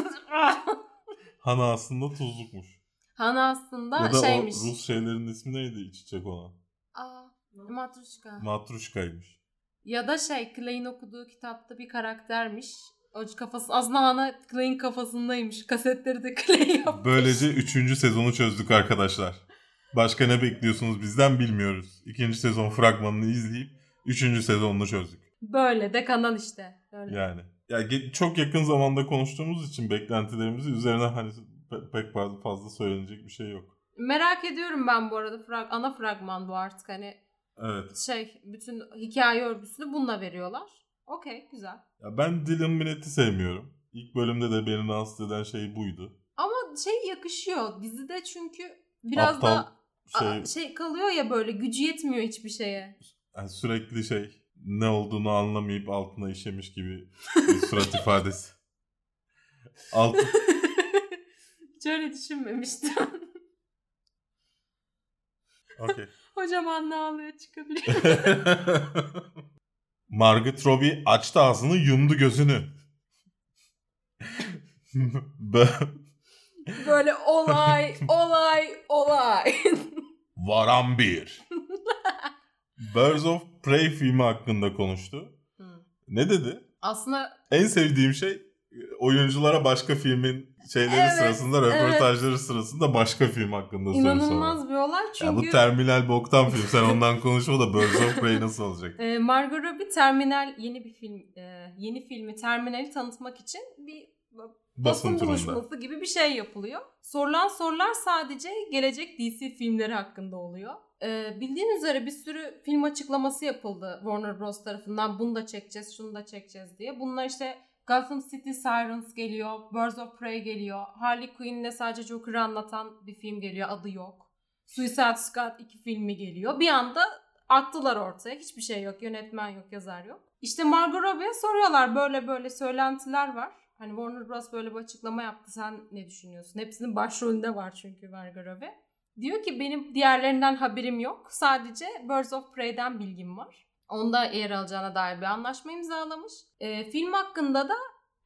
Hana aslında tuzlukmuş. Hana aslında ya da şeymiş. o Rus şeylerin ismi neydi iç içe konan? Aa, Matruşka. Matruşka'ymış. ya da şey Clay'in okuduğu kitapta bir karaktermiş. O kafası aslında Hana Clay'in kafasındaymış. Kasetleri de Clay yapmış. Böylece 3. sezonu çözdük arkadaşlar. Başka ne bekliyorsunuz bizden bilmiyoruz. İkinci sezon fragmanını izleyip 3. sezonunu çözdük. Böyle de kanal işte. Öyle. Yani. Ya çok yakın zamanda konuştuğumuz için beklentilerimizi üzerine hani pe- pek fazla fazla söylenecek bir şey yok. Merak ediyorum ben bu arada. Frag- ana fragman bu artık hani Evet. şey bütün hikaye örgüsünü bununla veriyorlar. Okey güzel. Ya ben Dylan Minnett'i sevmiyorum. İlk bölümde de beni rahatsız eden şey buydu. Ama şey yakışıyor dizide çünkü biraz Aptal da şey, şey kalıyor ya böyle gücü yetmiyor hiçbir şeye. yani sürekli şey ne olduğunu anlamayıp altına işemiş gibi bir surat ifadesi. Alt, Hiç öyle düşünmemiştim. Okey. Hocam anne ağlıyor çıkabilir. Margot Robbie açtı ağzını yumdu gözünü. Bö- Böyle olay, olay, olay. Varan bir. Birds of Prey filmi hakkında konuştu. Hı. Ne dedi? Aslında En sevdiğim şey oyunculara başka filmin şeyleri Evet, sırasında, röportajları sırasında başka film hakkında soru sormak. inanılmaz bir olay Ya çünkü bu terminal boktan film. Sen ondan konuşma da Birds of Prey nasıl olacak? e, Margot Robbie Terminal yeni bir film, e, yeni filmi Terminal'i tanıtmak için bir Basın buluşması gibi bir şey yapılıyor. Sorulan sorular sadece gelecek DC filmleri hakkında oluyor. Ee, bildiğin üzere bir sürü film açıklaması yapıldı Warner Bros. tarafından. Bunu da çekeceğiz, şunu da çekeceğiz diye. Bunlar işte Gotham City Sirens geliyor, Birds of Prey geliyor. Harley Quinn'le sadece Joker'ı anlatan bir film geliyor, adı yok. Suicide Squad 2 filmi geliyor. Bir anda Attılar ortaya. Hiçbir şey yok. Yönetmen yok, yazar yok. İşte Margot Robbie'ye soruyorlar böyle böyle söylentiler var. Hani Warner Bros. böyle bir açıklama yaptı. Sen ne düşünüyorsun? Hepsinin başrolünde var çünkü Margot Robbie. Diyor ki benim diğerlerinden haberim yok. Sadece Birds of Prey'den bilgim var. Onda yer alacağına dair bir anlaşma imzalamış. Ee, film hakkında da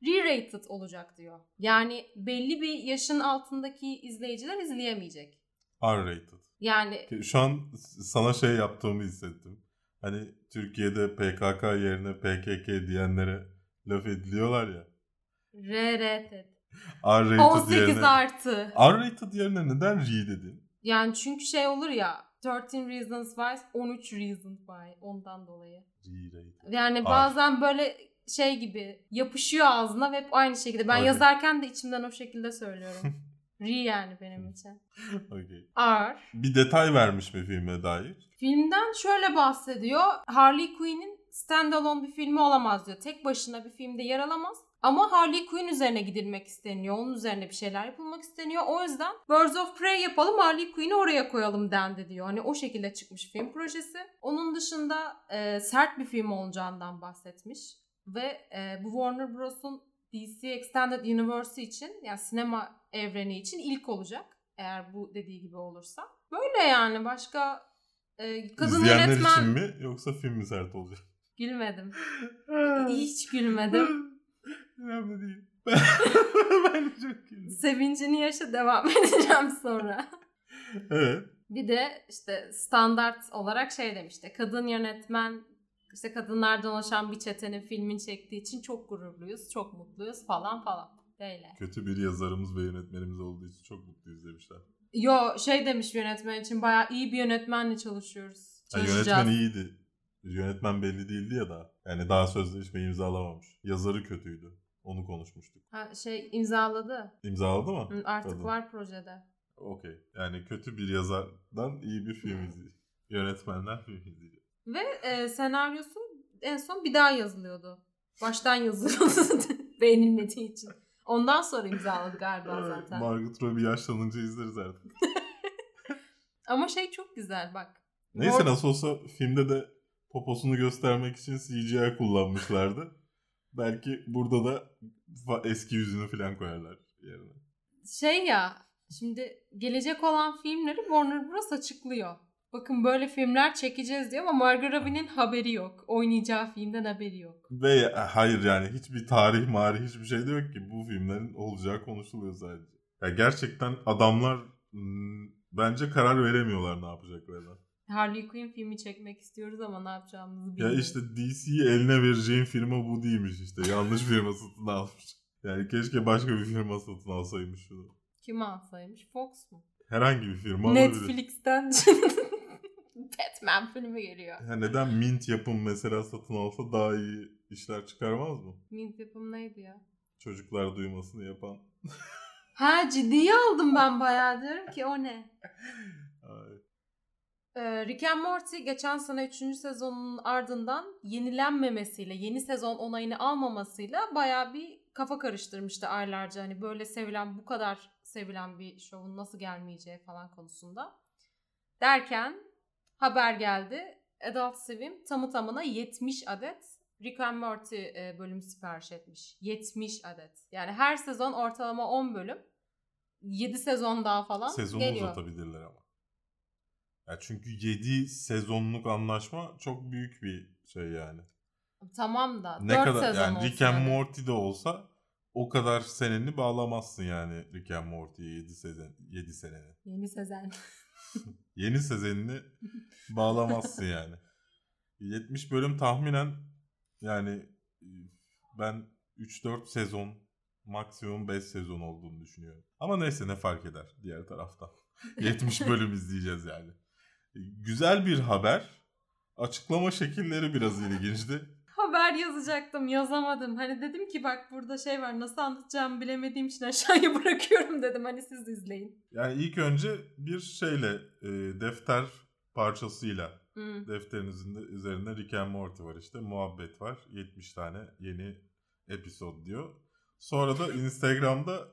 re-rated olacak diyor. Yani belli bir yaşın altındaki izleyiciler izleyemeyecek. R-rated. Yani Şu an sana şey yaptığımı hissettim. Hani Türkiye'de PKK yerine PKK diyenlere laf ediliyorlar ya. re-rated. R-rated 18 yerine... artı. R-rated yerine neden R dedin? Yani çünkü şey olur ya 13 Reasons Why 13 Reasons Why ondan dolayı. Yani bazen böyle şey gibi yapışıyor ağzına ve hep aynı şekilde. Ben Okey. yazarken de içimden o şekilde söylüyorum. Re yani benim için. Okey. R. Bir detay vermiş mi filme dair? Filmden şöyle bahsediyor. Harley Quinn'in standalone bir filmi olamaz diyor. Tek başına bir filmde yer alamaz. Ama Harley Quinn üzerine gidilmek isteniyor. Onun üzerine bir şeyler yapılmak isteniyor. O yüzden Birds of Prey yapalım Harley Quinn'i oraya koyalım dendi diyor. Hani o şekilde çıkmış film projesi. Onun dışında e, sert bir film olacağından bahsetmiş. Ve e, bu Warner Bros'un DC Extended Universe için yani sinema evreni için ilk olacak. Eğer bu dediği gibi olursa. Böyle yani başka e, kadın İzleyenler yönetmen... için mi yoksa film mi sert olacak? Gülmedim. Hiç gülmedim. Önemli değil. ben çok güldüm. Sevincini yaşa devam edeceğim sonra. Evet. Bir de işte standart olarak şey demişti. Kadın yönetmen işte kadınlardan oluşan bir çetenin filmin çektiği için çok gururluyuz, çok mutluyuz falan falan. Böyle. Kötü bir yazarımız ve yönetmenimiz olduğu için çok mutluyuz demişler. Yo şey demiş yönetmen için bayağı iyi bir yönetmenle çalışıyoruz. Ha, yönetmen iyiydi. Yönetmen belli değildi ya daha. Yani daha sözleşme imzalamamış. Yazarı kötüydü. Onu konuşmuştuk. Ha, şey imzaladı. İmzaladı mı? Hı, Artık Kadın. var projede. Okey. Yani kötü bir yazardan iyi bir film izleyecek. Yönetmenden film izleyecek. Ve e, senaryosu en son bir daha yazılıyordu. Baştan yazılıyordu beğenilmediği için. Ondan sonra imzaladı galiba zaten. Margot Robbie yaşlanınca izleriz artık. Ama şey çok güzel bak. Neyse Mor- nasıl olsa filmde de poposunu göstermek için CGI kullanmışlardı. Belki burada da eski yüzünü falan koyarlar yerine. Şey ya şimdi gelecek olan filmleri Warner Bros. açıklıyor. Bakın böyle filmler çekeceğiz diyor ama Margot Robbie'nin haberi yok. Oynayacağı filmden haberi yok. Ve ya- hayır yani hiçbir tarih marih hiçbir şey de yok ki. Bu filmlerin olacağı konuşuluyor sadece. Ya gerçekten adamlar hmm, bence karar veremiyorlar ne yapacaklarına. Harley Quinn filmi çekmek istiyoruz ama ne yapacağımızı Ya bilmiyoruz. işte DC'yi eline vereceğin firma bu değilmiş işte. Yanlış firma satın almış. Yani keşke başka bir firma satın alsaymış şunu. Kim alsaymış? Fox mu? Herhangi bir firma. Netflix'ten Batman filmi geliyor. Ya neden Mint yapım mesela satın alsa daha iyi işler çıkarmaz mı? Mint yapım neydi ya? Çocuklar duymasını yapan. Ha ciddiye aldım ben bayağı diyorum ki o ne? Ay. Ee, Rick and Morty geçen sene 3. sezonun ardından yenilenmemesiyle, yeni sezon onayını almamasıyla bayağı bir kafa karıştırmıştı aylarca. Hani böyle sevilen, bu kadar sevilen bir şovun nasıl gelmeyeceği falan konusunda. Derken haber geldi. Adult Swim tamı tamına 70 adet Rick and Morty e, bölüm sipariş etmiş. 70 adet. Yani her sezon ortalama 10 bölüm. 7 sezon daha falan Sezonu geliyor. uzatabilirler ama. Ya çünkü 7 sezonluk anlaşma çok büyük bir şey yani. Tamam da Ne 4 kadar sezon yani olsun Rick and hadi. Morty de olsa o kadar seneni bağlamazsın yani Rick and Morty'ye 7 sezon 7 seneni. Yeni sezon. Yeni sezonunu bağlamazsın yani. 70 bölüm tahminen yani ben 3-4 sezon maksimum 5 sezon olduğunu düşünüyorum. Ama neyse ne fark eder diğer taraftan. 70 bölüm izleyeceğiz yani. Güzel bir haber. Açıklama şekilleri biraz ilginçti. Haber yazacaktım yazamadım. Hani dedim ki bak burada şey var nasıl anlatacağımı bilemediğim için aşağıya bırakıyorum dedim. Hani siz izleyin. Yani ilk önce bir şeyle e, defter parçasıyla Hmm. Defterinizin de üzerinde Rick and Morty var işte. Muhabbet var. 70 tane yeni episod diyor. Sonra da Instagram'da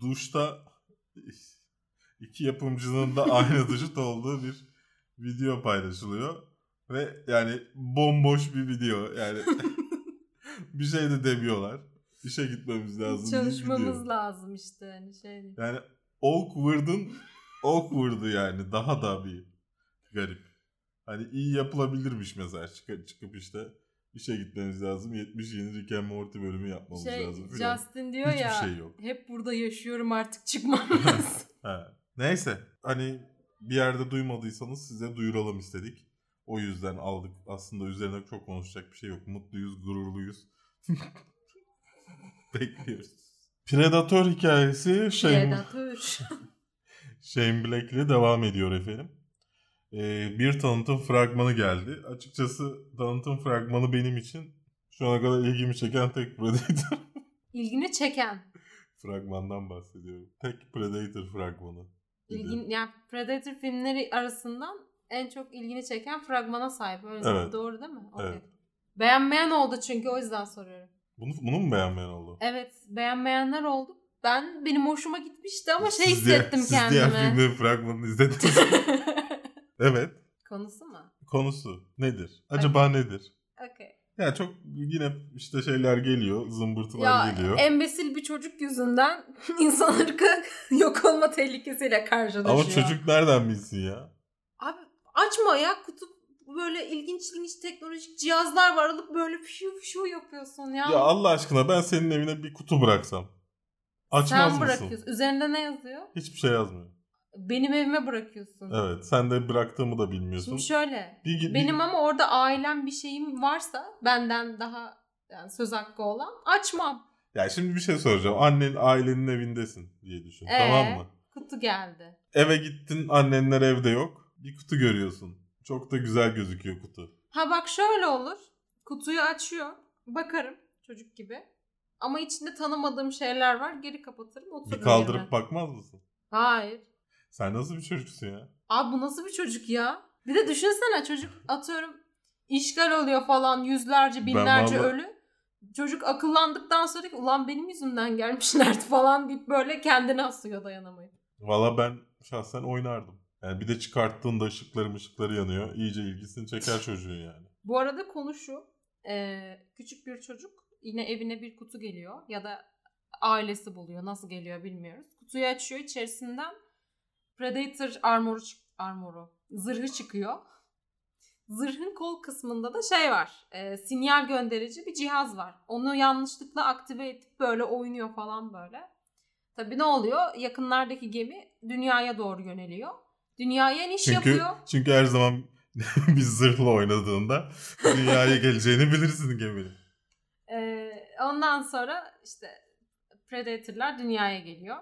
duşta iki yapımcının da aynı duşta olduğu bir video paylaşılıyor. Ve yani bomboş bir video. Yani bir şey de demiyorlar. İşe gitmemiz lazım. Çalışmamız lazım işte hani şey. Yani awkward'ın awkward'ı yani. Daha da bir garip. Hani iyi yapılabilirmiş mesela. Çıkıp, çıkıp işte işe gitmemiz lazım. 70 yeni Rick and Morty bölümü yapmamız Şey lazım. filan. Justin diyor Hiçbir ya şey yok. hep burada yaşıyorum artık çıkmam lazım. Ha. Neyse hani bir yerde duymadıysanız size duyuralım istedik. O yüzden aldık. Aslında üzerine çok konuşacak bir şey yok. Mutluyuz, gururluyuz. Bekliyoruz. Predator hikayesi Shane, Predatör. Shane Black ile devam ediyor efendim. Ee, bir tanıtım fragmanı geldi. Açıkçası tanıtım fragmanı benim için şu ana kadar ilgimi çeken tek Predator İlgini çeken. fragmandan bahsediyorum. Tek Predator fragmanı. İlgin, yani Predator filmleri arasından en çok ilgini çeken fragmana sahip. Öyle Evet. Doğru değil mi? Okey. Evet. Beğenmeyen oldu çünkü o yüzden soruyorum. Bunu, bunu mu beğenmeyen oldu? Evet beğenmeyenler oldu. Ben benim hoşuma gitmişti ama şey Siz diğer- hissettim siz diğer kendime. filmlerin fragmanını izlediniz. evet. Konusu mu? Konusu nedir? Acaba nedir? Okey. Ya çok yine işte şeyler geliyor, zımbırtılar Ya geliyor. embesil bir çocuk yüzünden insan ırkı yok olma tehlikesiyle karşılaşıyor. Ama çocuk nereden bilsin ya? Abi açma ya kutup böyle ilginç ilginç teknolojik cihazlar var alıp böyle fişu fişu yapıyorsun ya. Ya Allah aşkına ben senin evine bir kutu bıraksam. Açmaz Sen mısın? bırakıyorsun. Üzerinde ne yazıyor? Hiçbir şey yazmıyor. Benim evime bırakıyorsun. Evet. Sen de bıraktığımı da bilmiyorsun. Şimdi şöyle. Bir, bir- Benim ama orada ailem bir şeyim varsa benden daha yani söz hakkı olan açmam. Ya şimdi bir şey soracağım. Annen ailenin evindesin diye düşün. Ee? Tamam mı? Kutu geldi. Eve gittin annenler evde yok. Bir kutu görüyorsun. Çok da güzel gözüküyor kutu. Ha bak şöyle olur. Kutuyu açıyor. Bakarım çocuk gibi. Ama içinde tanımadığım şeyler var. Geri kapatırım otururum Bir kaldırıp yerine. bakmaz mısın? Hayır. Sen nasıl bir çocuksun ya? Abi bu nasıl bir çocuk ya? Bir de düşünsene çocuk atıyorum işgal oluyor falan yüzlerce binlerce vallahi- ölü. Çocuk akıllandıktan sonra ki ulan benim yüzümden gelmişlerdi falan deyip böyle kendini asıyor dayanamayıp. Valla ben şahsen oynardım. Yani bir de çıkarttığında ışıkları ışıkları yanıyor. İyice ilgisini çeker çocuğun yani. Bu arada konu şu. Ee, küçük bir çocuk yine evine bir kutu geliyor ya da ailesi buluyor. Nasıl geliyor bilmiyoruz. Kutuyu açıyor içerisinden Predator armoru, armoru zırhı çıkıyor. Zırhın kol kısmında da şey var. e, sinyal gönderici bir cihaz var. Onu yanlışlıkla aktive edip böyle oynuyor falan böyle. Tabii ne oluyor? Yakınlardaki gemi dünyaya doğru yöneliyor. Dünyaya iniş Çünkü yapıyor. çünkü her zaman bir zırhla oynadığında dünyaya geleceğini bilirsin geminin. Ee, ondan sonra işte Predator'lar dünyaya geliyor.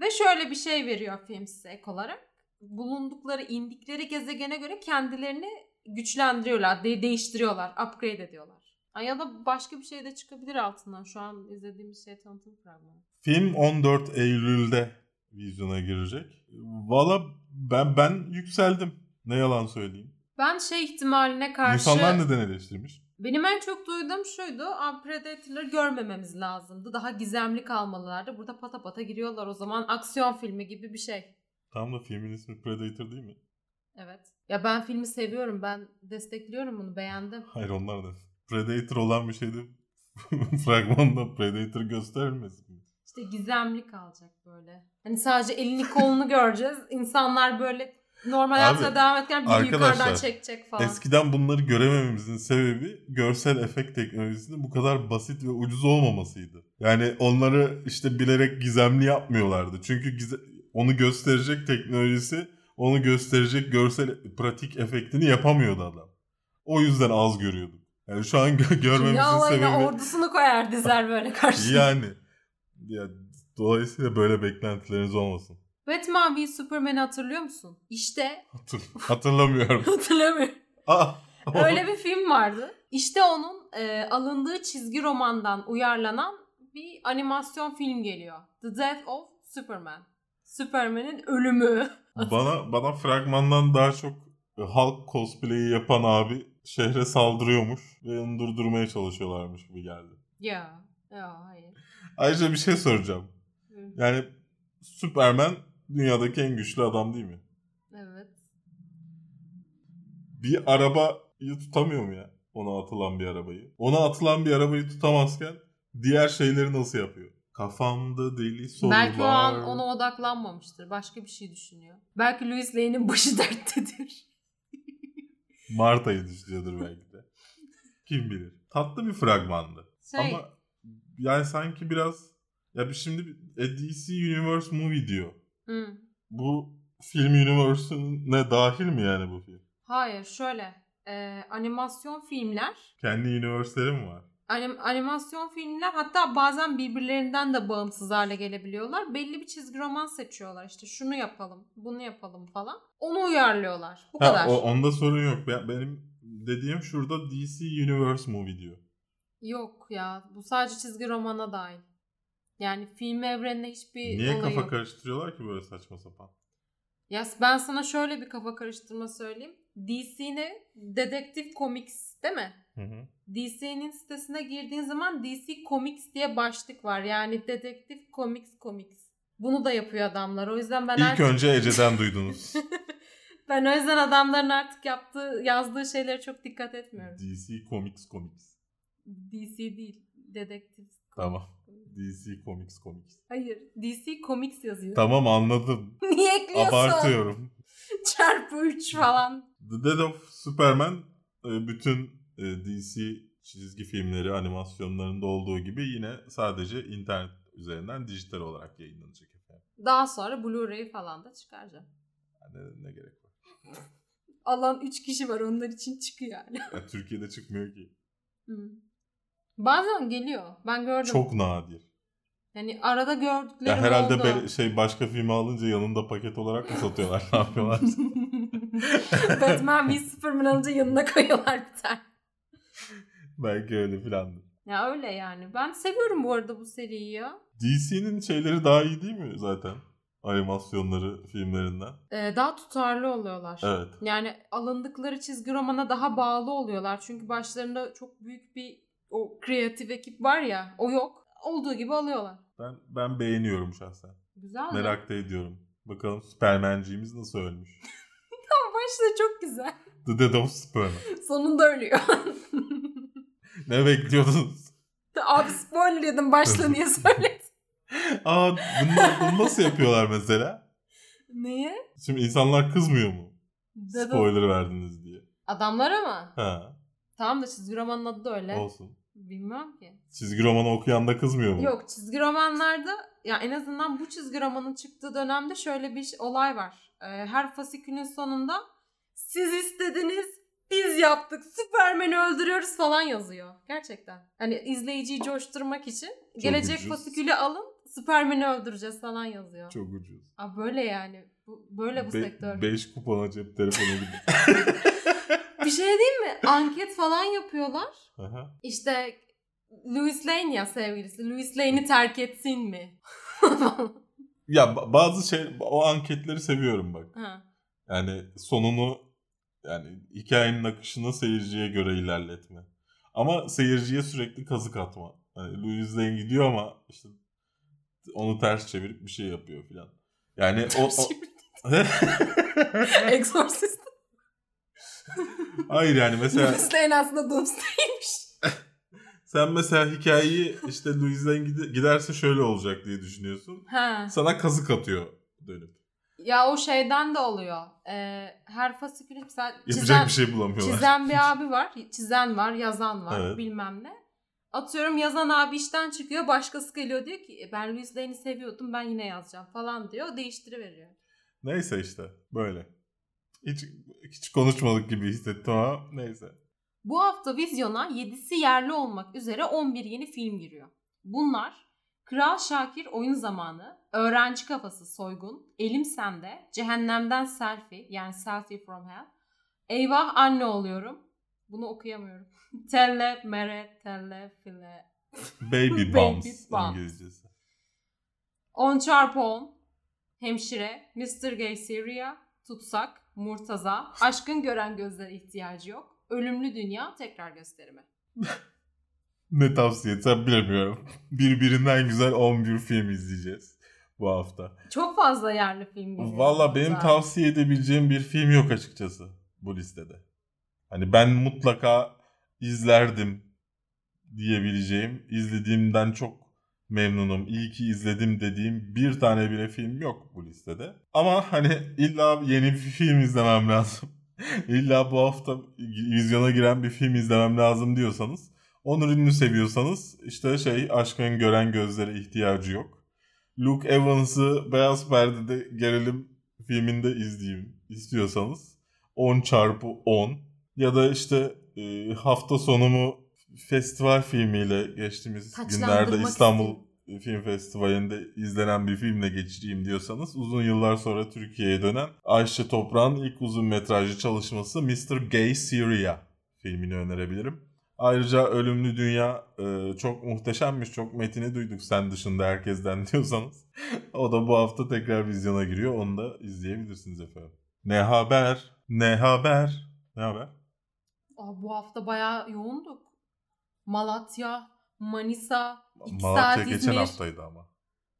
Ve şöyle bir şey veriyor film size ek olarak. Bulundukları, indikleri gezegene göre kendilerini güçlendiriyorlar, de- değiştiriyorlar, upgrade ediyorlar. Ya da başka bir şey de çıkabilir altından. Şu an izlediğimiz şey tanıtım fragmanı. Film 14 Eylül'de vizyona girecek. Valla ben ben yükseldim. Ne yalan söyleyeyim. Ben şey ihtimaline karşı... İnsanlar neden eleştirmiş? Benim en çok duyduğum şuydu. Predator'ları görmememiz lazımdı. Daha gizemli kalmalılardı. Burada pata pata giriyorlar o zaman. Aksiyon filmi gibi bir şey. Tam da filmin ismi Predator değil mi? Evet. Ya ben filmi seviyorum. Ben destekliyorum bunu. Beğendim. Hayır onlar da. Predator olan bir şeydi. Fragmanda Predator gösterilmesin mi? İşte gizemli kalacak böyle. Hani sadece elini kolunu göreceğiz. İnsanlar böyle normal Abi, hayatına devam ederken biri yukarıdan çekecek falan. Eskiden bunları göremememizin sebebi görsel efekt teknolojisinin bu kadar basit ve ucuz olmamasıydı. Yani onları işte bilerek gizemli yapmıyorlardı. Çünkü gize- onu gösterecek teknolojisi, onu gösterecek görsel pratik efektini yapamıyordu adam. O yüzden az görüyorduk. Yani şu an gö- görmemizin sebebi ordusunu koyar dizer böyle karşıya. yani ya dolayısıyla böyle beklentileriniz olmasın. Batman v Superman'i hatırlıyor musun? İşte Hatır, hatırlamıyorum. hatırlamıyorum. Aa, Öyle bir film vardı. İşte onun e, alındığı çizgi romandan uyarlanan bir animasyon film geliyor. The Death of Superman. Superman'in ölümü. Bana bana fragmandan daha çok e, halk cosplay'i yapan abi şehre saldırıyormuş ve onu durdurmaya çalışıyorlarmış gibi geldi. Ya. Ya hayır. Ayrıca bir şey soracağım. Yani Superman dünyadaki en güçlü adam değil mi? Evet. bir arabayı tutamıyor mu ya? Ona atılan bir arabayı. Ona atılan bir arabayı tutamazken diğer şeyleri nasıl yapıyor? Kafamda deli sorular. Belki o an ona odaklanmamıştır. Başka bir şey düşünüyor. Belki Louis Lane'in başı derttedir. Marta'yı düşünüyordur belki de. Kim bilir. Tatlı bir fragmandı. Şey, Ama yani sanki biraz ya bir şimdi DC Universe movie diyor. Hı. Bu film universe'üne dahil mi yani bu film? Hayır şöyle. e, animasyon filmler Kendi universe'leri mi var? Anim- animasyon filmler hatta bazen birbirlerinden de bağımsız hale gelebiliyorlar. Belli bir çizgi roman seçiyorlar. İşte şunu yapalım, bunu yapalım falan. Onu uyarlıyorlar. Bu Ha, kadar. o, onda sorun yok. Ben- Benim dediğim şurada DC Universe movie diyor. Yok ya. Bu sadece çizgi romana dahil. Yani film evreninde hiçbir Niye olayı kafa yok. karıştırıyorlar ki böyle saçma sapan? Ya ben sana şöyle bir kafa karıştırma söyleyeyim. DC ne? Dedektif Comics değil mi? Hı hı. DC'nin sitesine girdiğin zaman DC Comics diye başlık var. Yani Dedektif Comics Comics. Bunu da yapıyor adamlar. O yüzden ben İlk artık... önce Ece'den duydunuz. ben o yüzden adamların artık yaptığı, yazdığı şeylere çok dikkat etmiyorum. DC Comics Comics. DC değil. Dedektif. Tamam. DC Comics Comics. Hayır. DC Comics yazıyor. Tamam anladım. Niye ekliyorsun? Abartıyorum. Çarpı 3 falan. The Death of Superman e, bütün e, DC çizgi filmleri, animasyonlarında olduğu gibi yine sadece internet üzerinden dijital olarak yayınlanacak efendim. Daha sonra Blu-ray falan da çıkaracağım. Yani ne, ne gerek var? Alan 3 kişi var onlar için çıkıyor yani. Ya, Türkiye'de çıkmıyor ki. Hı. Bazen geliyor. Ben gördüm. Çok nadir. Yani arada gördüklerim Ya herhalde oldu. be- şey başka filmi alınca yanında paket olarak mı satıyorlar? ne yapıyorlar? Batman v Superman alınca yanına koyuyorlar bir tane. Belki öyle filandır. Ya öyle yani. Ben seviyorum bu arada bu seriyi ya. DC'nin şeyleri daha iyi değil mi zaten? Animasyonları filmlerinden. Ee, daha tutarlı oluyorlar. Evet. Yani alındıkları çizgi romana daha bağlı oluyorlar. Çünkü başlarında çok büyük bir o kreatif ekip var ya. O yok. Olduğu gibi alıyorlar. Ben ben beğeniyorum şahsen. Güzel mi? Merak da ediyorum. Bakalım Supermanciğimiz nasıl ölmüş? Ama başta çok güzel. The Dead of Superman. Sonunda ölüyor. ne bekliyordunuz? Abi spoiler yedim başta niye söyledin? Aa bunu, bunu nasıl yapıyorlar mesela? Niye? Şimdi insanlar kızmıyor mu? Dedim. Spoiler verdiniz diye. Adamlara mı? Ha, Tamam da çizgi romanın adı da öyle. olsun. Bilmem ki. Çizgi romanı okuyan da kızmıyor mu? Yok çizgi romanlarda ya en azından bu çizgi romanın çıktığı dönemde şöyle bir olay var. Ee, her fasikülün sonunda siz istediniz biz yaptık Süpermen'i öldürüyoruz falan yazıyor. Gerçekten. Hani izleyiciyi coşturmak için gelecek ucuz. fasikülü alın Süpermen'i öldüreceğiz falan yazıyor. Çok ucuz. Aa, böyle yani. Bu, böyle bu Be- sektör. beş kupona cep telefonu gibi. Bir şey değil mi? Anket falan yapıyorlar. Aha. İşte Louis Lane ya sevgilisi. Louis Lane'i terk etsin mi? ya ba- bazı şey o anketleri seviyorum bak. ha. Yani sonunu yani hikayenin akışını seyirciye göre ilerletme. Ama seyirciye sürekli kazık atma. Hani Louis Lane gidiyor ama işte onu ters çevirip bir şey yapıyor filan. Yani o, o... Exorcist. Hayır yani mesela Louis Lane aslında Doomsday'miş. sen mesela hikayeyi işte Louis gide- giderse şöyle olacak diye düşünüyorsun. Ha. Sana kazık atıyor dönüp. Ya o şeyden de oluyor. Ee, her fasikülü mesela Yapacak çizen, bir şey bulamıyorlar. çizen bir abi var. Çizen var, yazan var Evet. bilmem ne. Atıyorum yazan abi işten çıkıyor. Başkası geliyor diyor ki "E, ben Louis Lane'i seviyordum ben yine yazacağım falan diyor. Değiştiriveriyor. Neyse işte böyle. Hiç hiç konuşmadık gibi hissettim ama neyse. Bu hafta vizyona 7'si yerli olmak üzere 11 yeni film giriyor. Bunlar Kral Şakir Oyun Zamanı, Öğrenci Kafası Soygun, Elim Sende, Cehennemden Selfie yani Selfie from Hell, Eyvah Anne Oluyorum. Bunu okuyamıyorum. Telle, mere, telle, file. Baby Bums. İngilizcesi. On çarpı on, Hemşire, Mr. Gay Syria, Tutsak, Murtaza, Aşkın Gören Gözlere ihtiyacı yok, Ölümlü Dünya tekrar gösterimi. Ne tavsiye etsem bilemiyorum. Birbirinden güzel 11 film izleyeceğiz bu hafta. Çok fazla yerli film. Valla benim zaten. tavsiye edebileceğim bir film yok açıkçası bu listede. Hani ben mutlaka izlerdim diyebileceğim, izlediğimden çok memnunum, iyi ki izledim dediğim bir tane bile film yok bu listede. Ama hani illa yeni bir film izlemem lazım. illa bu hafta vizyona giren bir film izlemem lazım diyorsanız, Onur Ünlü seviyorsanız işte şey Aşkın Gören Gözlere ihtiyacı yok. Luke Evans'ı Beyaz Perde'de gerilim filminde izleyeyim istiyorsanız 10 çarpı 10 ya da işte e, hafta sonumu festival filmiyle geçtiğimiz günlerde İstanbul Film Festivali'nde izlenen bir filmle geçireyim diyorsanız uzun yıllar sonra Türkiye'ye dönen Ayşe Toprak'ın ilk uzun metrajlı çalışması Mr. Gay Syria filmini önerebilirim. Ayrıca Ölümlü Dünya e, çok muhteşemmiş, çok metini duyduk sen dışında herkesten diyorsanız. o da bu hafta tekrar vizyona giriyor. Onu da izleyebilirsiniz efendim. Ne haber? Ne haber? Ne haber? Aa, bu hafta bayağı yoğunduk. Malatya, Manisa, 2 Malatya saat geçen İzmir. haftaydı ama.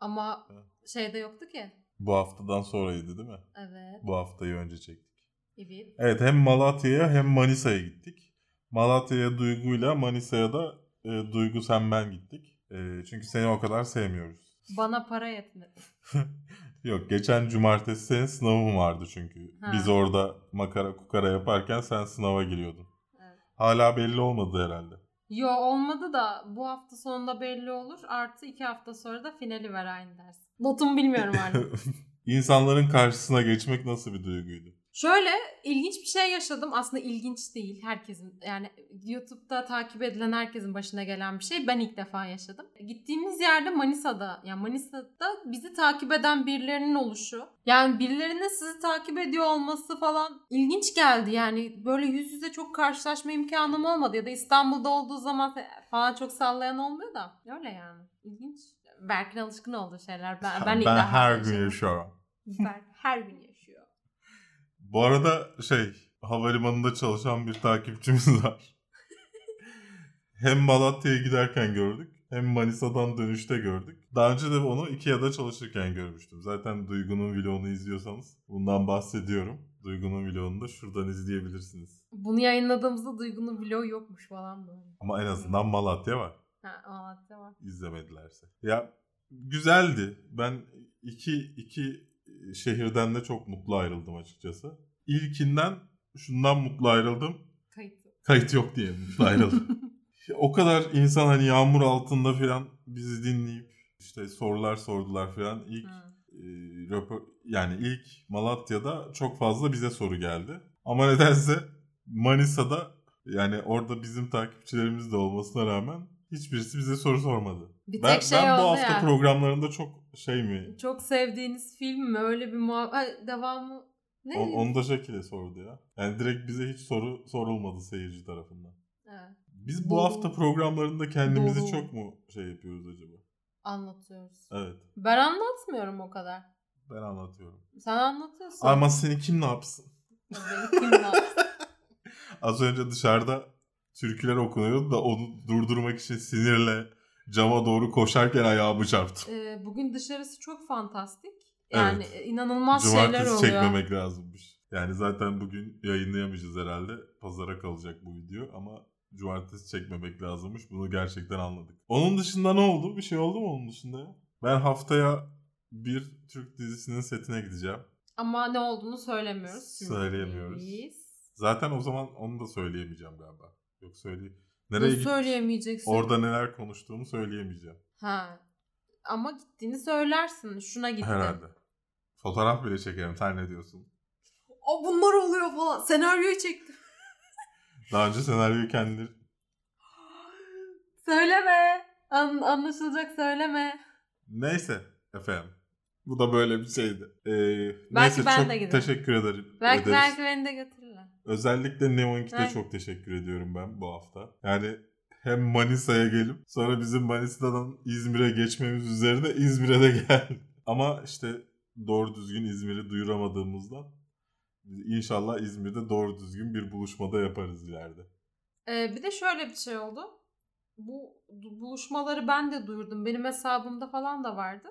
Ama Evet. şeyde yoktu ki. Bu haftadan sonraydı değil mi? Evet. Bu haftayı önce çektik. Evet. Evet hem Malatya'ya hem Manisa'ya gittik. Malatya'ya Duygu'yla Manisa'ya da e, Duygu sen ben gittik. E, çünkü seni o kadar sevmiyoruz. Bana para yetmedi. Yok geçen cumartesi senin sınavın vardı çünkü. Ha. Biz orada makara kukara yaparken sen sınava giriyordun. Evet. Hala belli olmadı herhalde. Yo olmadı da bu hafta sonunda belli olur. Artı iki hafta sonra da finali var aynı ders. Notumu bilmiyorum artık. İnsanların karşısına geçmek nasıl bir duyguydu? Şöyle ilginç bir şey yaşadım. Aslında ilginç değil herkesin. Yani YouTube'da takip edilen herkesin başına gelen bir şey. Ben ilk defa yaşadım. Gittiğimiz yerde Manisa'da. Yani Manisa'da bizi takip eden birilerinin oluşu. Yani birilerinin sizi takip ediyor olması falan ilginç geldi. Yani böyle yüz yüze çok karşılaşma imkanım olmadı. Ya da İstanbul'da olduğu zaman falan çok sallayan olmuyor da. Öyle yani. İlginç. Berk'in alışkın olduğu şeyler. Ben, ben, ben her gün yaşıyorum. Berk her gün yaşıyor. Bu arada şey havalimanında çalışan bir takipçimiz var. hem Malatya'ya giderken gördük hem Manisa'dan dönüşte gördük. Daha önce de onu Ikea'da çalışırken görmüştüm. Zaten Duygu'nun vlogunu izliyorsanız bundan bahsediyorum. Duygu'nun vlogunu da şuradan izleyebilirsiniz. Bunu yayınladığımızda Duygu'nun vlogu yokmuş falan böyle. Ama en azından Malatya var. Ha Malatya var. izlemedilerse. Ya güzeldi. Ben iki, iki şehirden de çok mutlu ayrıldım açıkçası. İlkinden şundan mutlu ayrıldım. Kayıtlı. Kayıt yok diye mutlu ayrıldım. o kadar insan hani yağmur altında falan bizi dinleyip işte sorular sordular falan. İlk e, röpo- yani ilk Malatya'da çok fazla bize soru geldi. Ama nedense Manisa'da yani orada bizim takipçilerimiz de olmasına rağmen hiçbirisi bize soru sormadı. Bir ben şey ben bu hafta ya. programlarında çok şey mi? Çok sevdiğiniz film mi? Öyle bir muhabbet. Devamı ne? O, onu da şekilde sordu ya. Yani direkt bize hiç soru sorulmadı seyirci tarafından. Evet, Biz bu Doğru. hafta programlarında kendimizi Doğru. çok mu şey yapıyoruz acaba? anlatıyoruz. Evet. Ben anlatmıyorum o kadar. Ben anlatıyorum. Sen anlatıyorsun. Ama seni kim ne yapsın? Beni kim ne yapsın? Az önce dışarıda türküler okunuyordu da onu durdurmak için sinirle cama doğru koşarken ayağımı çarptım. Ee, bugün dışarısı çok fantastik. Yani inanılmaz şeyler Cumartesi oluyor. çekmemek lazımmış. Yani zaten bugün yayınlayamayacağız herhalde. Pazara kalacak bu video ama cumartesi çekmemek lazımmış. Bunu gerçekten anladık. Onun dışında ne oldu? Bir şey oldu mu onun dışında ya? Ben haftaya bir Türk dizisinin setine gideceğim. Ama ne olduğunu söylemiyoruz. Söyleyemiyoruz. Zaten o zaman onu da söyleyemeyeceğim galiba. Yok söyleyeyim. Nereye Nasıl söyleyemeyeceksin? Orada neler konuştuğumu söyleyemeyeceğim. Ha. Ama gittiğini söylersin. Şuna gittim. Herhalde. Fotoğraf bile çekerim. Sen ne diyorsun? O bunlar oluyor falan. Senaryoyu çektim. Daha önce senaryoyu kendileri... Söyleme. An- anlaşılacak söyleme. Neyse efendim. Bu da böyle bir şeydi. Ee, Belki neyse ben çok de giderim. teşekkür ederim. Belki ederiz. belki beni de götürürler. Özellikle Neon 2'de Evet. çok teşekkür ediyorum ben bu hafta. Yani hem Manisa'ya gelip sonra bizim Manisa'dan İzmir'e geçmemiz üzerine İzmir'e de geldi. Ama işte doğru düzgün İzmir'i duyuramadığımızdan inşallah İzmir'de doğru düzgün bir buluşmada yaparız ileride. Ee, bir de şöyle bir şey oldu. Bu buluşmaları ben de duyurdum. Benim hesabımda falan da vardı.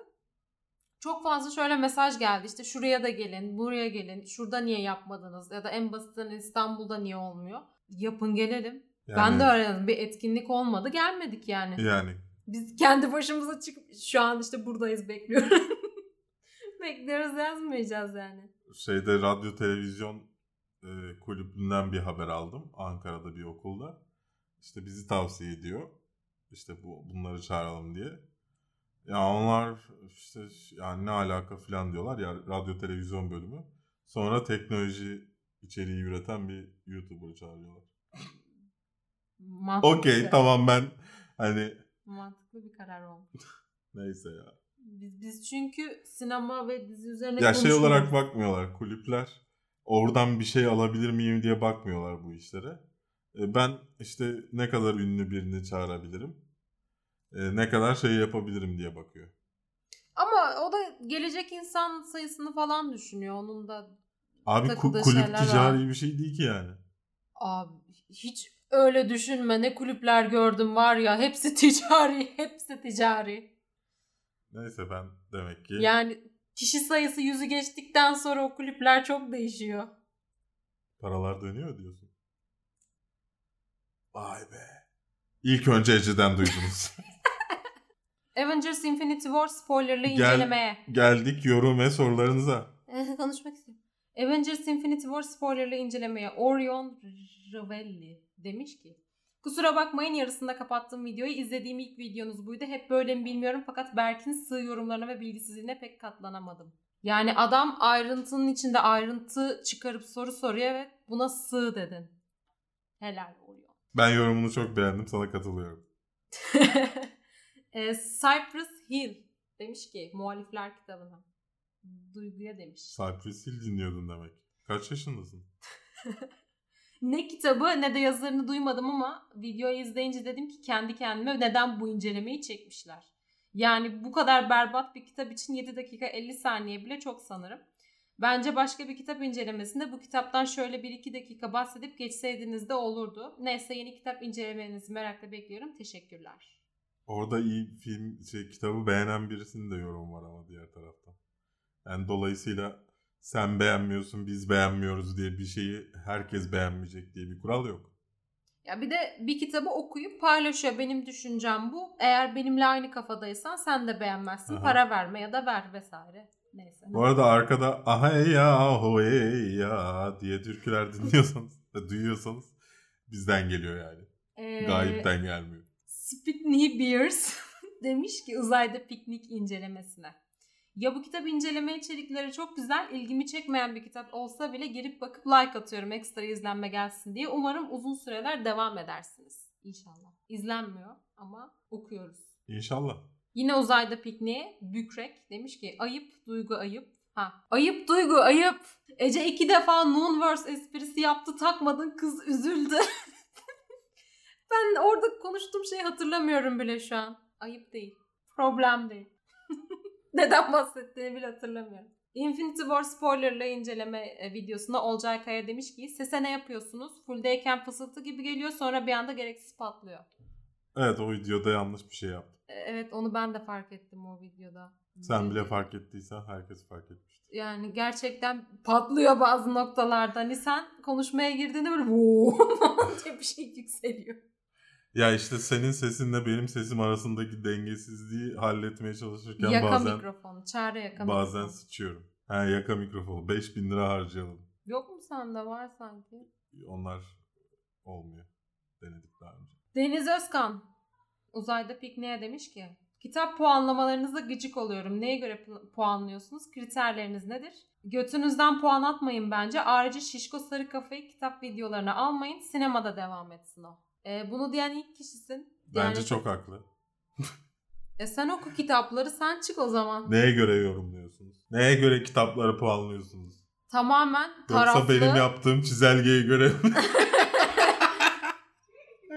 Çok fazla şöyle mesaj geldi. İşte şuraya da gelin, buraya gelin. Şurada niye yapmadınız? Ya da en basitinden İstanbul'da niye olmuyor? Yapın gelelim. Yani, Ben de aradım. Bir etkinlik olmadı. Gelmedik yani. Yani Biz kendi başımıza çıkıp şu an işte buradayız bekliyoruz. Bekliyoruz yazmayacağız yani. şeyde radyo televizyon e, kulübünden bir haber aldım. Ankara'da bir okulda. İşte bizi tavsiye ediyor. İşte bu bunları çağıralım diye. Ya onlar işte yani ne alaka falan diyorlar ya radyo televizyon bölümü. Sonra teknoloji içeriği üreten bir YouTuber çağırıyorlar. Mantıklı. Okey tamam ben hani Mantıklı bir karar oldu. neyse ya. Biz, biz çünkü sinema ve dizi üzerine Ya şey olarak bakmıyorlar kulüpler. Oradan bir şey alabilir miyim diye bakmıyorlar bu işlere. E, Ben işte ne kadar ünlü birini çağırabilirim. E, Ne kadar şey yapabilirim diye bakıyor. Ama o da gelecek insan sayısını falan düşünüyor. Onun da Abi ku- kulüp ticari var. bir şey değil ki yani. abi hiç öyle düşünme. Ne kulüpler gördüm var ya. Hepsi ticari. Hepsi ticari. Neyse ben demek ki Yani kişi sayısı yüzü geçtikten sonra o kulüpler çok değişiyor. paralar dönüyor diyorsun. Vay be. İlk önce Ece'den duydunuz. Avengers Infinity War spoilerlı Gel- incelemeye. Geldik yorum ve sorularınıza. Konuşmak istiyorum. Avengers Infinity War spoilerlı incelemeye Orion Ravelli demiş ki Kusura bakmayın yarısında kapattığım videoyu. izlediğim ilk videonuz buydu. Hep böyle mi bilmiyorum fakat Berk'in sığ yorumlarına ve bilgisizliğine pek katlanamadım. Yani adam ayrıntının içinde ayrıntı çıkarıp soru soruyor ve buna sığ dedin. Helal Orion. Ben yorumunu çok beğendim sana katılıyorum. e, Cypress Hill demiş ki muhalifler kitabına. Duyguya demiş. Cypress Hill dinliyordun demek. Kaç yaşındasın? Ne kitabı ne de yazarını duymadım ama videoyu izleyince dedim ki kendi kendime neden bu incelemeyi çekmişler. Yani bu kadar berbat bir kitap için 7 dakika 50 saniye bile çok sanırım. Bence başka bir kitap incelemesinde bu kitaptan şöyle 1-2 dakika bahsedip geçseydiniz de olurdu. Neyse yeni kitap incelemenizi merakla bekliyorum. Teşekkürler. Orada iyi film şey, kitabı beğenen birisinin de yorum var ama diğer taraftan. Yani dolayısıyla sen beğenmiyorsun biz beğenmiyoruz diye bir şeyi herkes beğenmeyecek diye bir kural yok. Ya bir de bir kitabı okuyup paylaşıyor. Benim düşüncem bu. Eğer benimle aynı kafadaysan sen de beğenmezsin. Aha. Para verme ya da ver vesaire. Neyse. Bu arada arkada aha ya ho ya diye türküler dinliyorsanız duyuyorsanız bizden geliyor yani. Ee, Gayipten gelmiyor. Spitney Beers demiş ki uzayda piknik incelemesine. Ya bu kitap inceleme içerikleri çok güzel, ilgimi çekmeyen bir kitap olsa bile girip bakıp like atıyorum ekstra izlenme gelsin diye. Umarım uzun süreler devam edersiniz. İnşallah. İzlenmiyor ama okuyoruz. İnşallah. Yine uzayda pikniğe Bükrek demiş ki ayıp, duygu ayıp. Ha, ayıp, duygu ayıp. Ece iki defa Noonverse esprisi yaptı takmadın kız üzüldü. ben orada konuştuğum şeyi hatırlamıyorum bile şu an. Ayıp değil. Problem değil. Neden bahsettiğini bile hatırlamıyorum. Infinity War spoilerlı inceleme e, videosunda Olcay Kaya demiş ki sese ne yapıyorsunuz? Fulldeyken fısıltı gibi geliyor sonra bir anda gereksiz patlıyor. Evet o videoda yanlış bir şey yaptım. E, Evet onu ben de fark ettim o videoda. Sen bile fark ettiysen herkes fark etmiştir. Yani gerçekten patlıyor bazı noktalarda. Hani sen konuşmaya girdiğinde böyle diye bir şey yükseliyor. Ya işte senin sesinle benim sesim arasındaki dengesizliği halletmeye çalışırken yaka bazen mikrofonu. Çare yaka bazen mikrofonu. sıçıyorum. Ha yaka mikrofonu 5000 lira harcayalım. Yok mu sende var sanki? Onlar olmuyor. Denedik daha önce. Deniz Özkan uzayda pikniğe demiş ki Kitap puanlamalarınızda gıcık oluyorum. Neye göre pu- puanlıyorsunuz? Kriterleriniz nedir? Götünüzden puan atmayın bence. Ayrıca şişko sarı kafayı kitap videolarına almayın. Sinemada devam etsin o. Ee, bunu diyen ilk kişisin. Bence Yani- çok haklı. E sen oku kitapları sen çık o zaman. Neye göre yorumluyorsunuz? Neye göre kitapları puanlıyorsunuz? Tamamen Yoksa taraflı. benim yaptığım çizelgeye göre?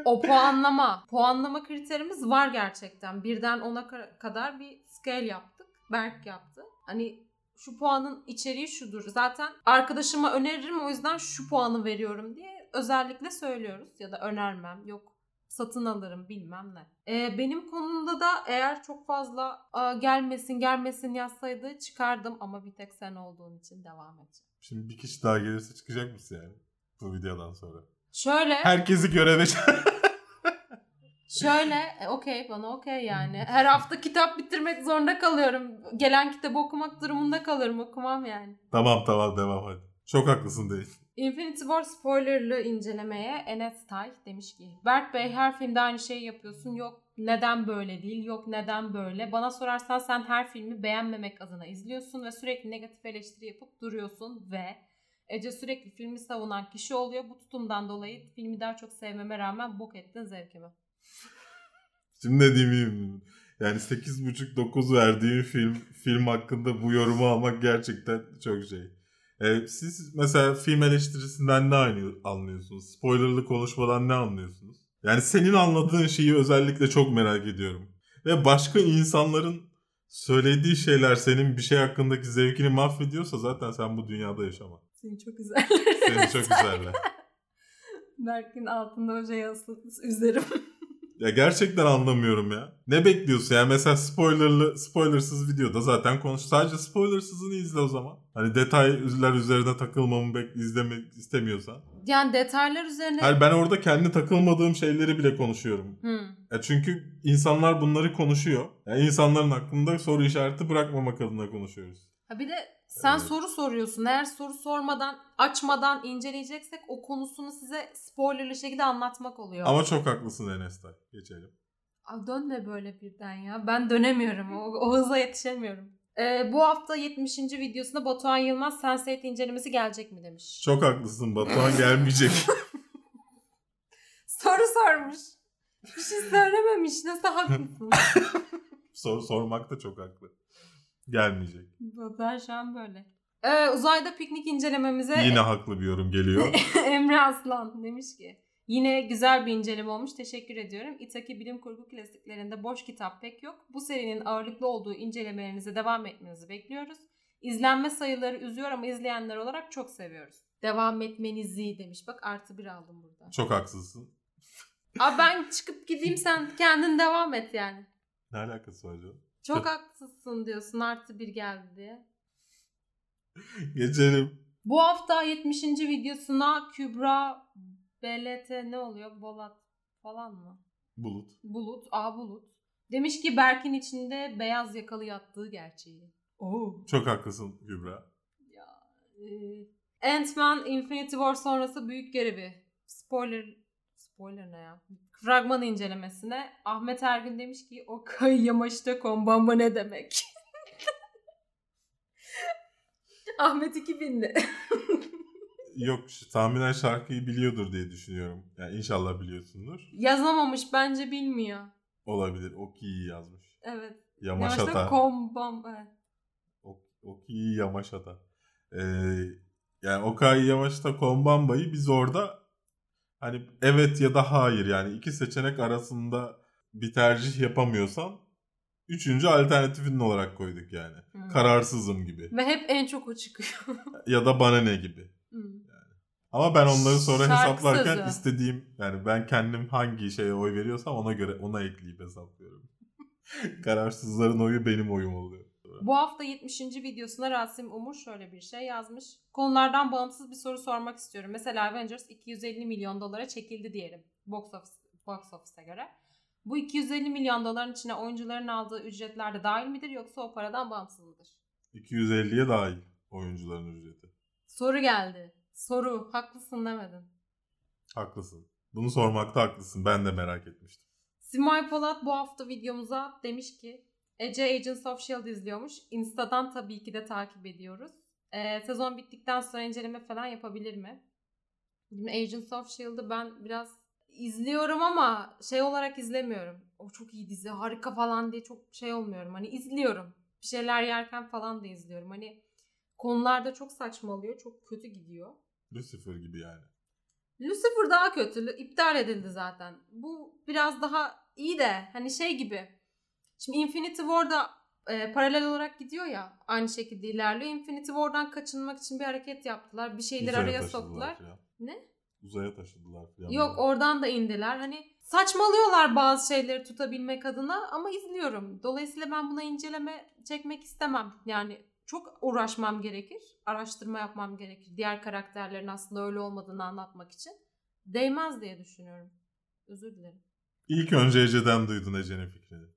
O puanlama. Puanlama kriterimiz var gerçekten. Birden ona ka- kadar bir scale yaptık. Berk yaptı. Hani şu puanın içeriği şudur. Zaten arkadaşıma öneririm o yüzden şu puanı veriyorum diye özellikle söylüyoruz. Ya da önermem. Yok satın alırım bilmem ne. Ee, benim konumda da eğer çok fazla "Aa, gelmesin gelmesin yazsaydı çıkardım ama bir tek sen olduğun için devam edeceğim. Şimdi bir kişi daha gelirse çıkacak mısın yani? Bu videodan sonra. Şöyle Herkesi göreve Şöyle, e, okey bana okey yani. Her hafta kitap bitirmek zorunda kalıyorum. Gelen kitabı okumak durumunda kalırım. Okumam yani. Tamam tamam devam hadi. Çok haklısın değil. Infinity War spoilerlı incelemeye Enes Tay demiş ki Berk Bey her filmde aynı şeyi yapıyorsun. Yok neden böyle değil, yok neden böyle. Bana sorarsan sen her filmi beğenmemek adına izliyorsun ve sürekli negatif eleştiri yapıp duruyorsun ve Ece sürekli filmi savunan kişi oluyor. Bu tutumdan dolayı filmi daha çok sevmeme rağmen bok ettin zevkimi. Şimdi ne diyeyim yani 8.5-9 verdiğim film film hakkında bu yorumu almak gerçekten çok şey. Ee, siz mesela film eleştirisinden ne anlıyorsunuz? Spoilerlı konuşmadan ne anlıyorsunuz? Yani senin anladığın şeyi özellikle çok merak ediyorum. Ve başka insanların söylediği şeyler senin bir şey hakkındaki zevkini mahvediyorsa zaten sen bu dünyada yaşama. Seni çok güzel. Seni çok güzeller. Berk'in altında hocayı asıl üzerim. Ya gerçekten anlamıyorum ya. Ne bekliyorsun yani mesela spoilerlı spoilersız videoda zaten konuş. Sadece spoilersızını izle o zaman. Hani detaylar üzerine takılmamı bek izlemek istemiyorsan. Yani detaylar üzerine... Hayır ben orada kendi takılmadığım şeyleri bile konuşuyorum. Hmm. Ya çünkü insanlar bunları konuşuyor. Yani insanların aklında soru işareti bırakmamak adına konuşuyoruz. Ha bir de sen Evet. soru soruyorsun. Eğer soru sormadan, açmadan inceleyeceksek o konusunu size spoilerlı şekilde anlatmak oluyor. Ama çok haklısın Enes. Geçelim. Aa, dönme böyle birden ya. Ben dönemiyorum. O, o hıza yetişemiyorum. Ee, bu hafta 70. videosunda Batuhan Yılmaz Sense8 incelemesi gelecek mi demiş. Çok haklısın Batuhan gelmeyecek. Soru sormuş. Bir şey söylememiş. Nasıl haklısın? Sor, sormak da çok haklı. Gelmeyecek. Batuhan şu an böyle. Ee, uzayda piknik incelememize Yine haklı bir yorum geliyor. Emre Aslan demiş ki Yine güzel bir inceleme olmuş. Teşekkür ediyorum. İtaki bilim kurgu klasiklerinde boş kitap pek yok. Bu serinin ağırlıklı olduğu incelemelerinize devam etmenizi bekliyoruz. İzlenme sayıları üzüyor ama izleyenler olarak çok seviyoruz. Devam etmenizi demiş. Bak artı bir aldım burada. Çok haksızsın. Abi ben çıkıp gideyim sen kendin devam et yani. Ne alakası var canım? Çok haksızsın diyorsun artı bir geldi diye. Geçelim. Bu hafta 70. videosuna Kübra BLT ne oluyor? Bolat falan mı? Bulut. Bulut, A Bulut. Demiş ki Berk'in içinde beyaz yakalı yattığı gerçeği. Oo. Çok haklısın Kübra. Ya, e, Ant-Man Infinity War sonrası büyük görevi. Spoiler spoiler ne ya? Fragman incelemesine Ahmet Ergün demiş ki o kayı yamaçta kombamba ne demek? Ahmet 2000'li. Yok tahminen şarkıyı biliyordur diye düşünüyorum. Yani inşallah biliyorsundur. Yazamamış bence bilmiyor. Olabilir. Oki'yi yazmış. Evet. Yamaşata. Yamaçta kombam. Evet. Ok- Oki'yi Yamaşata. Ee, yani Okai Yamaşata Konbanba'yı biz orada hani evet ya da hayır yani iki seçenek arasında bir tercih yapamıyorsan üçüncü alternatifin olarak koyduk yani. Hmm. Kararsızım gibi. Ve hep en çok o çıkıyor. Ya da bana ne gibi. Hmm. Ama ben onları sonra Şarkı hesaplarken sözü. istediğim yani ben kendim hangi şeye oy veriyorsam ona göre ona ekleyip hesaplıyorum. Kararsızların oyu benim oyum oluyor. Bu hafta 70. videosuna Rasim Umur şöyle bir şey yazmış. Konulardan bağımsız bir soru sormak istiyorum. Mesela Avengers 250 milyon dolara çekildi diyelim. Box office, box office'e göre. Bu 250 milyon doların içine oyuncuların aldığı ücretler de dahil midir yoksa o paradan bağımsız mıdır? 250'ye dahil oyuncuların ücreti. Soru geldi. Soru. Haklısın demedin. Haklısın. Bunu sormakta haklısın. Ben de merak etmiştim. Simay Polat bu hafta videomuza demiş ki Ece Agents of S.H.I.E.L.D. izliyormuş. Insta'dan tabii ki de takip ediyoruz. Ee, sezon bittikten sonra inceleme falan yapabilir mi? Şimdi Agents of S.H.I.E.L.D.'ı ben biraz izliyorum ama şey olarak izlemiyorum. O çok iyi dizi, harika falan diye çok şey olmuyorum. Hani izliyorum. Bir şeyler yerken falan da izliyorum. Hani konularda çok saçmalıyor, çok kötü gidiyor. Lucifer gibi yani. Lucifer daha kötü. iptal edildi zaten. Bu biraz daha iyi de hani şey gibi. Şimdi Infinity War'da e, paralel olarak gidiyor ya. Aynı şekilde ilerliyor. Infinity War'dan kaçınmak için bir hareket yaptılar. Bir şeyleri Uzaya araya soktular. falan. Ne? Uzaya taşıdılar falan. Yok oradan da indiler. Hani saçmalıyorlar bazı şeyleri tutabilmek adına ama izliyorum. Dolayısıyla ben buna inceleme çekmek istemem. Yani çok uğraşmam gerekir. Araştırma yapmam gerekir. Diğer karakterlerin aslında öyle olmadığını anlatmak için. Değmez diye düşünüyorum. Özür dilerim. İlk önce Ece'den duydun Ece'nin fikrini.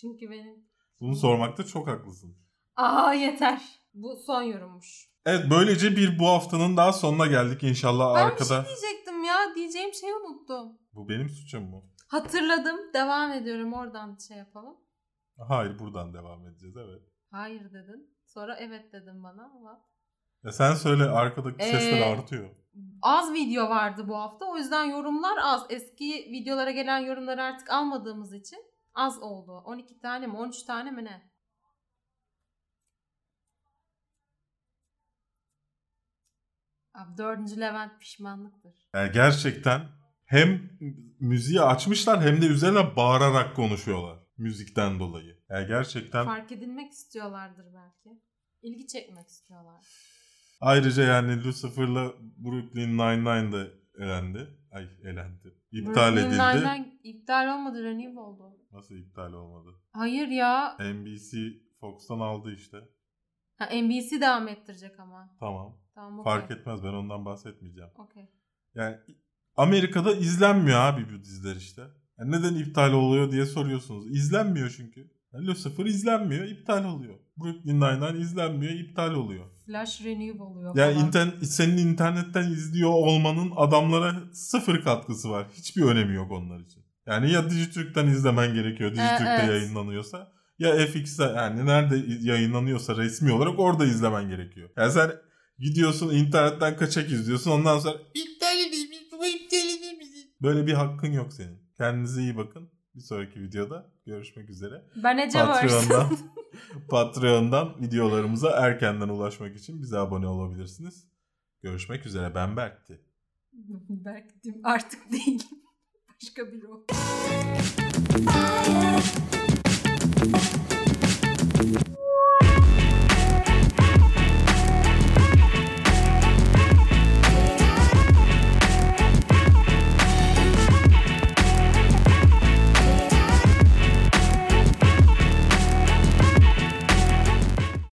Çünkü benim... Bunu sormakta çok haklısın. Aa yeter. Bu son yorummuş. Evet böylece bir bu haftanın daha sonuna geldik inşallah Ben arkada. bir şey diyecektim ya. Diyeceğim şeyi unuttum. Bu benim suçum mu? Hatırladım. Devam ediyorum. Oradan şey yapalım. Hayır buradan devam edeceğiz evet. Hayır dedin. Sonra evet dedin bana ama Ya sen söyle arkadaki sesler Ee, artıyor. az video vardı bu hafta. O yüzden yorumlar az. Eski videolara gelen yorumları artık almadığımız için az oldu. 12 tane mi 13 tane mi ne? Abi dördüncü Levent pişmanlıktır. Yani gerçekten hem müziği açmışlar hem de üzerine bağırarak konuşuyorlar. Müzikten dolayı. Yani gerçekten Fark edilmek istiyorlardır belki. İlgi çekmek istiyorlar. ayrıca yani Lucifer'la Brooklyn Nine-Nine de elendi. Ay elendi. İptal Brooklyn edildi. Nine-Nine iptal olmadı. Renew oldu. Nasıl iptal olmadı? Hayır ya. NBC Fox'tan aldı işte. Ha, NBC devam ettirecek ama. Tamam. Tamam okey. Fark etmez ben ondan bahsetmeyeceğim. Okey. Yani Amerika'da izlenmiyor abi bu diziler işte. Yani neden iptal oluyor diye soruyorsunuz. İzlenmiyor çünkü. Lucifer izlenmiyor, iptal oluyor. Brooklyn Nine-Nine izlenmiyor, iptal oluyor. Flash renew oluyor Yani falan. internet, senin internetten izliyor olmanın adamlara sıfır katkısı var. Hiçbir önemi yok onlar için. Yani ya Dijitürk'ten izlemen gerekiyor. Dijitürk'te evet. yayınlanıyorsa. Ya FX'te yani nerede yayınlanıyorsa resmi olarak orada izlemen gerekiyor. Yani sen gidiyorsun internetten kaçak izliyorsun ondan sonra iptal edeyim, bu iptal edeyim. Böyle bir hakkın yok senin. Kendinize iyi bakın. Bir sonraki videoda görüşmek üzere. Ben Ece Patreon'dan, Patreon'dan videolarımıza erkenden ulaşmak için bize abone olabilirsiniz. Görüşmek üzere. Ben Berk'ti. Berk'tim artık değil. Başka biri o. Thank you.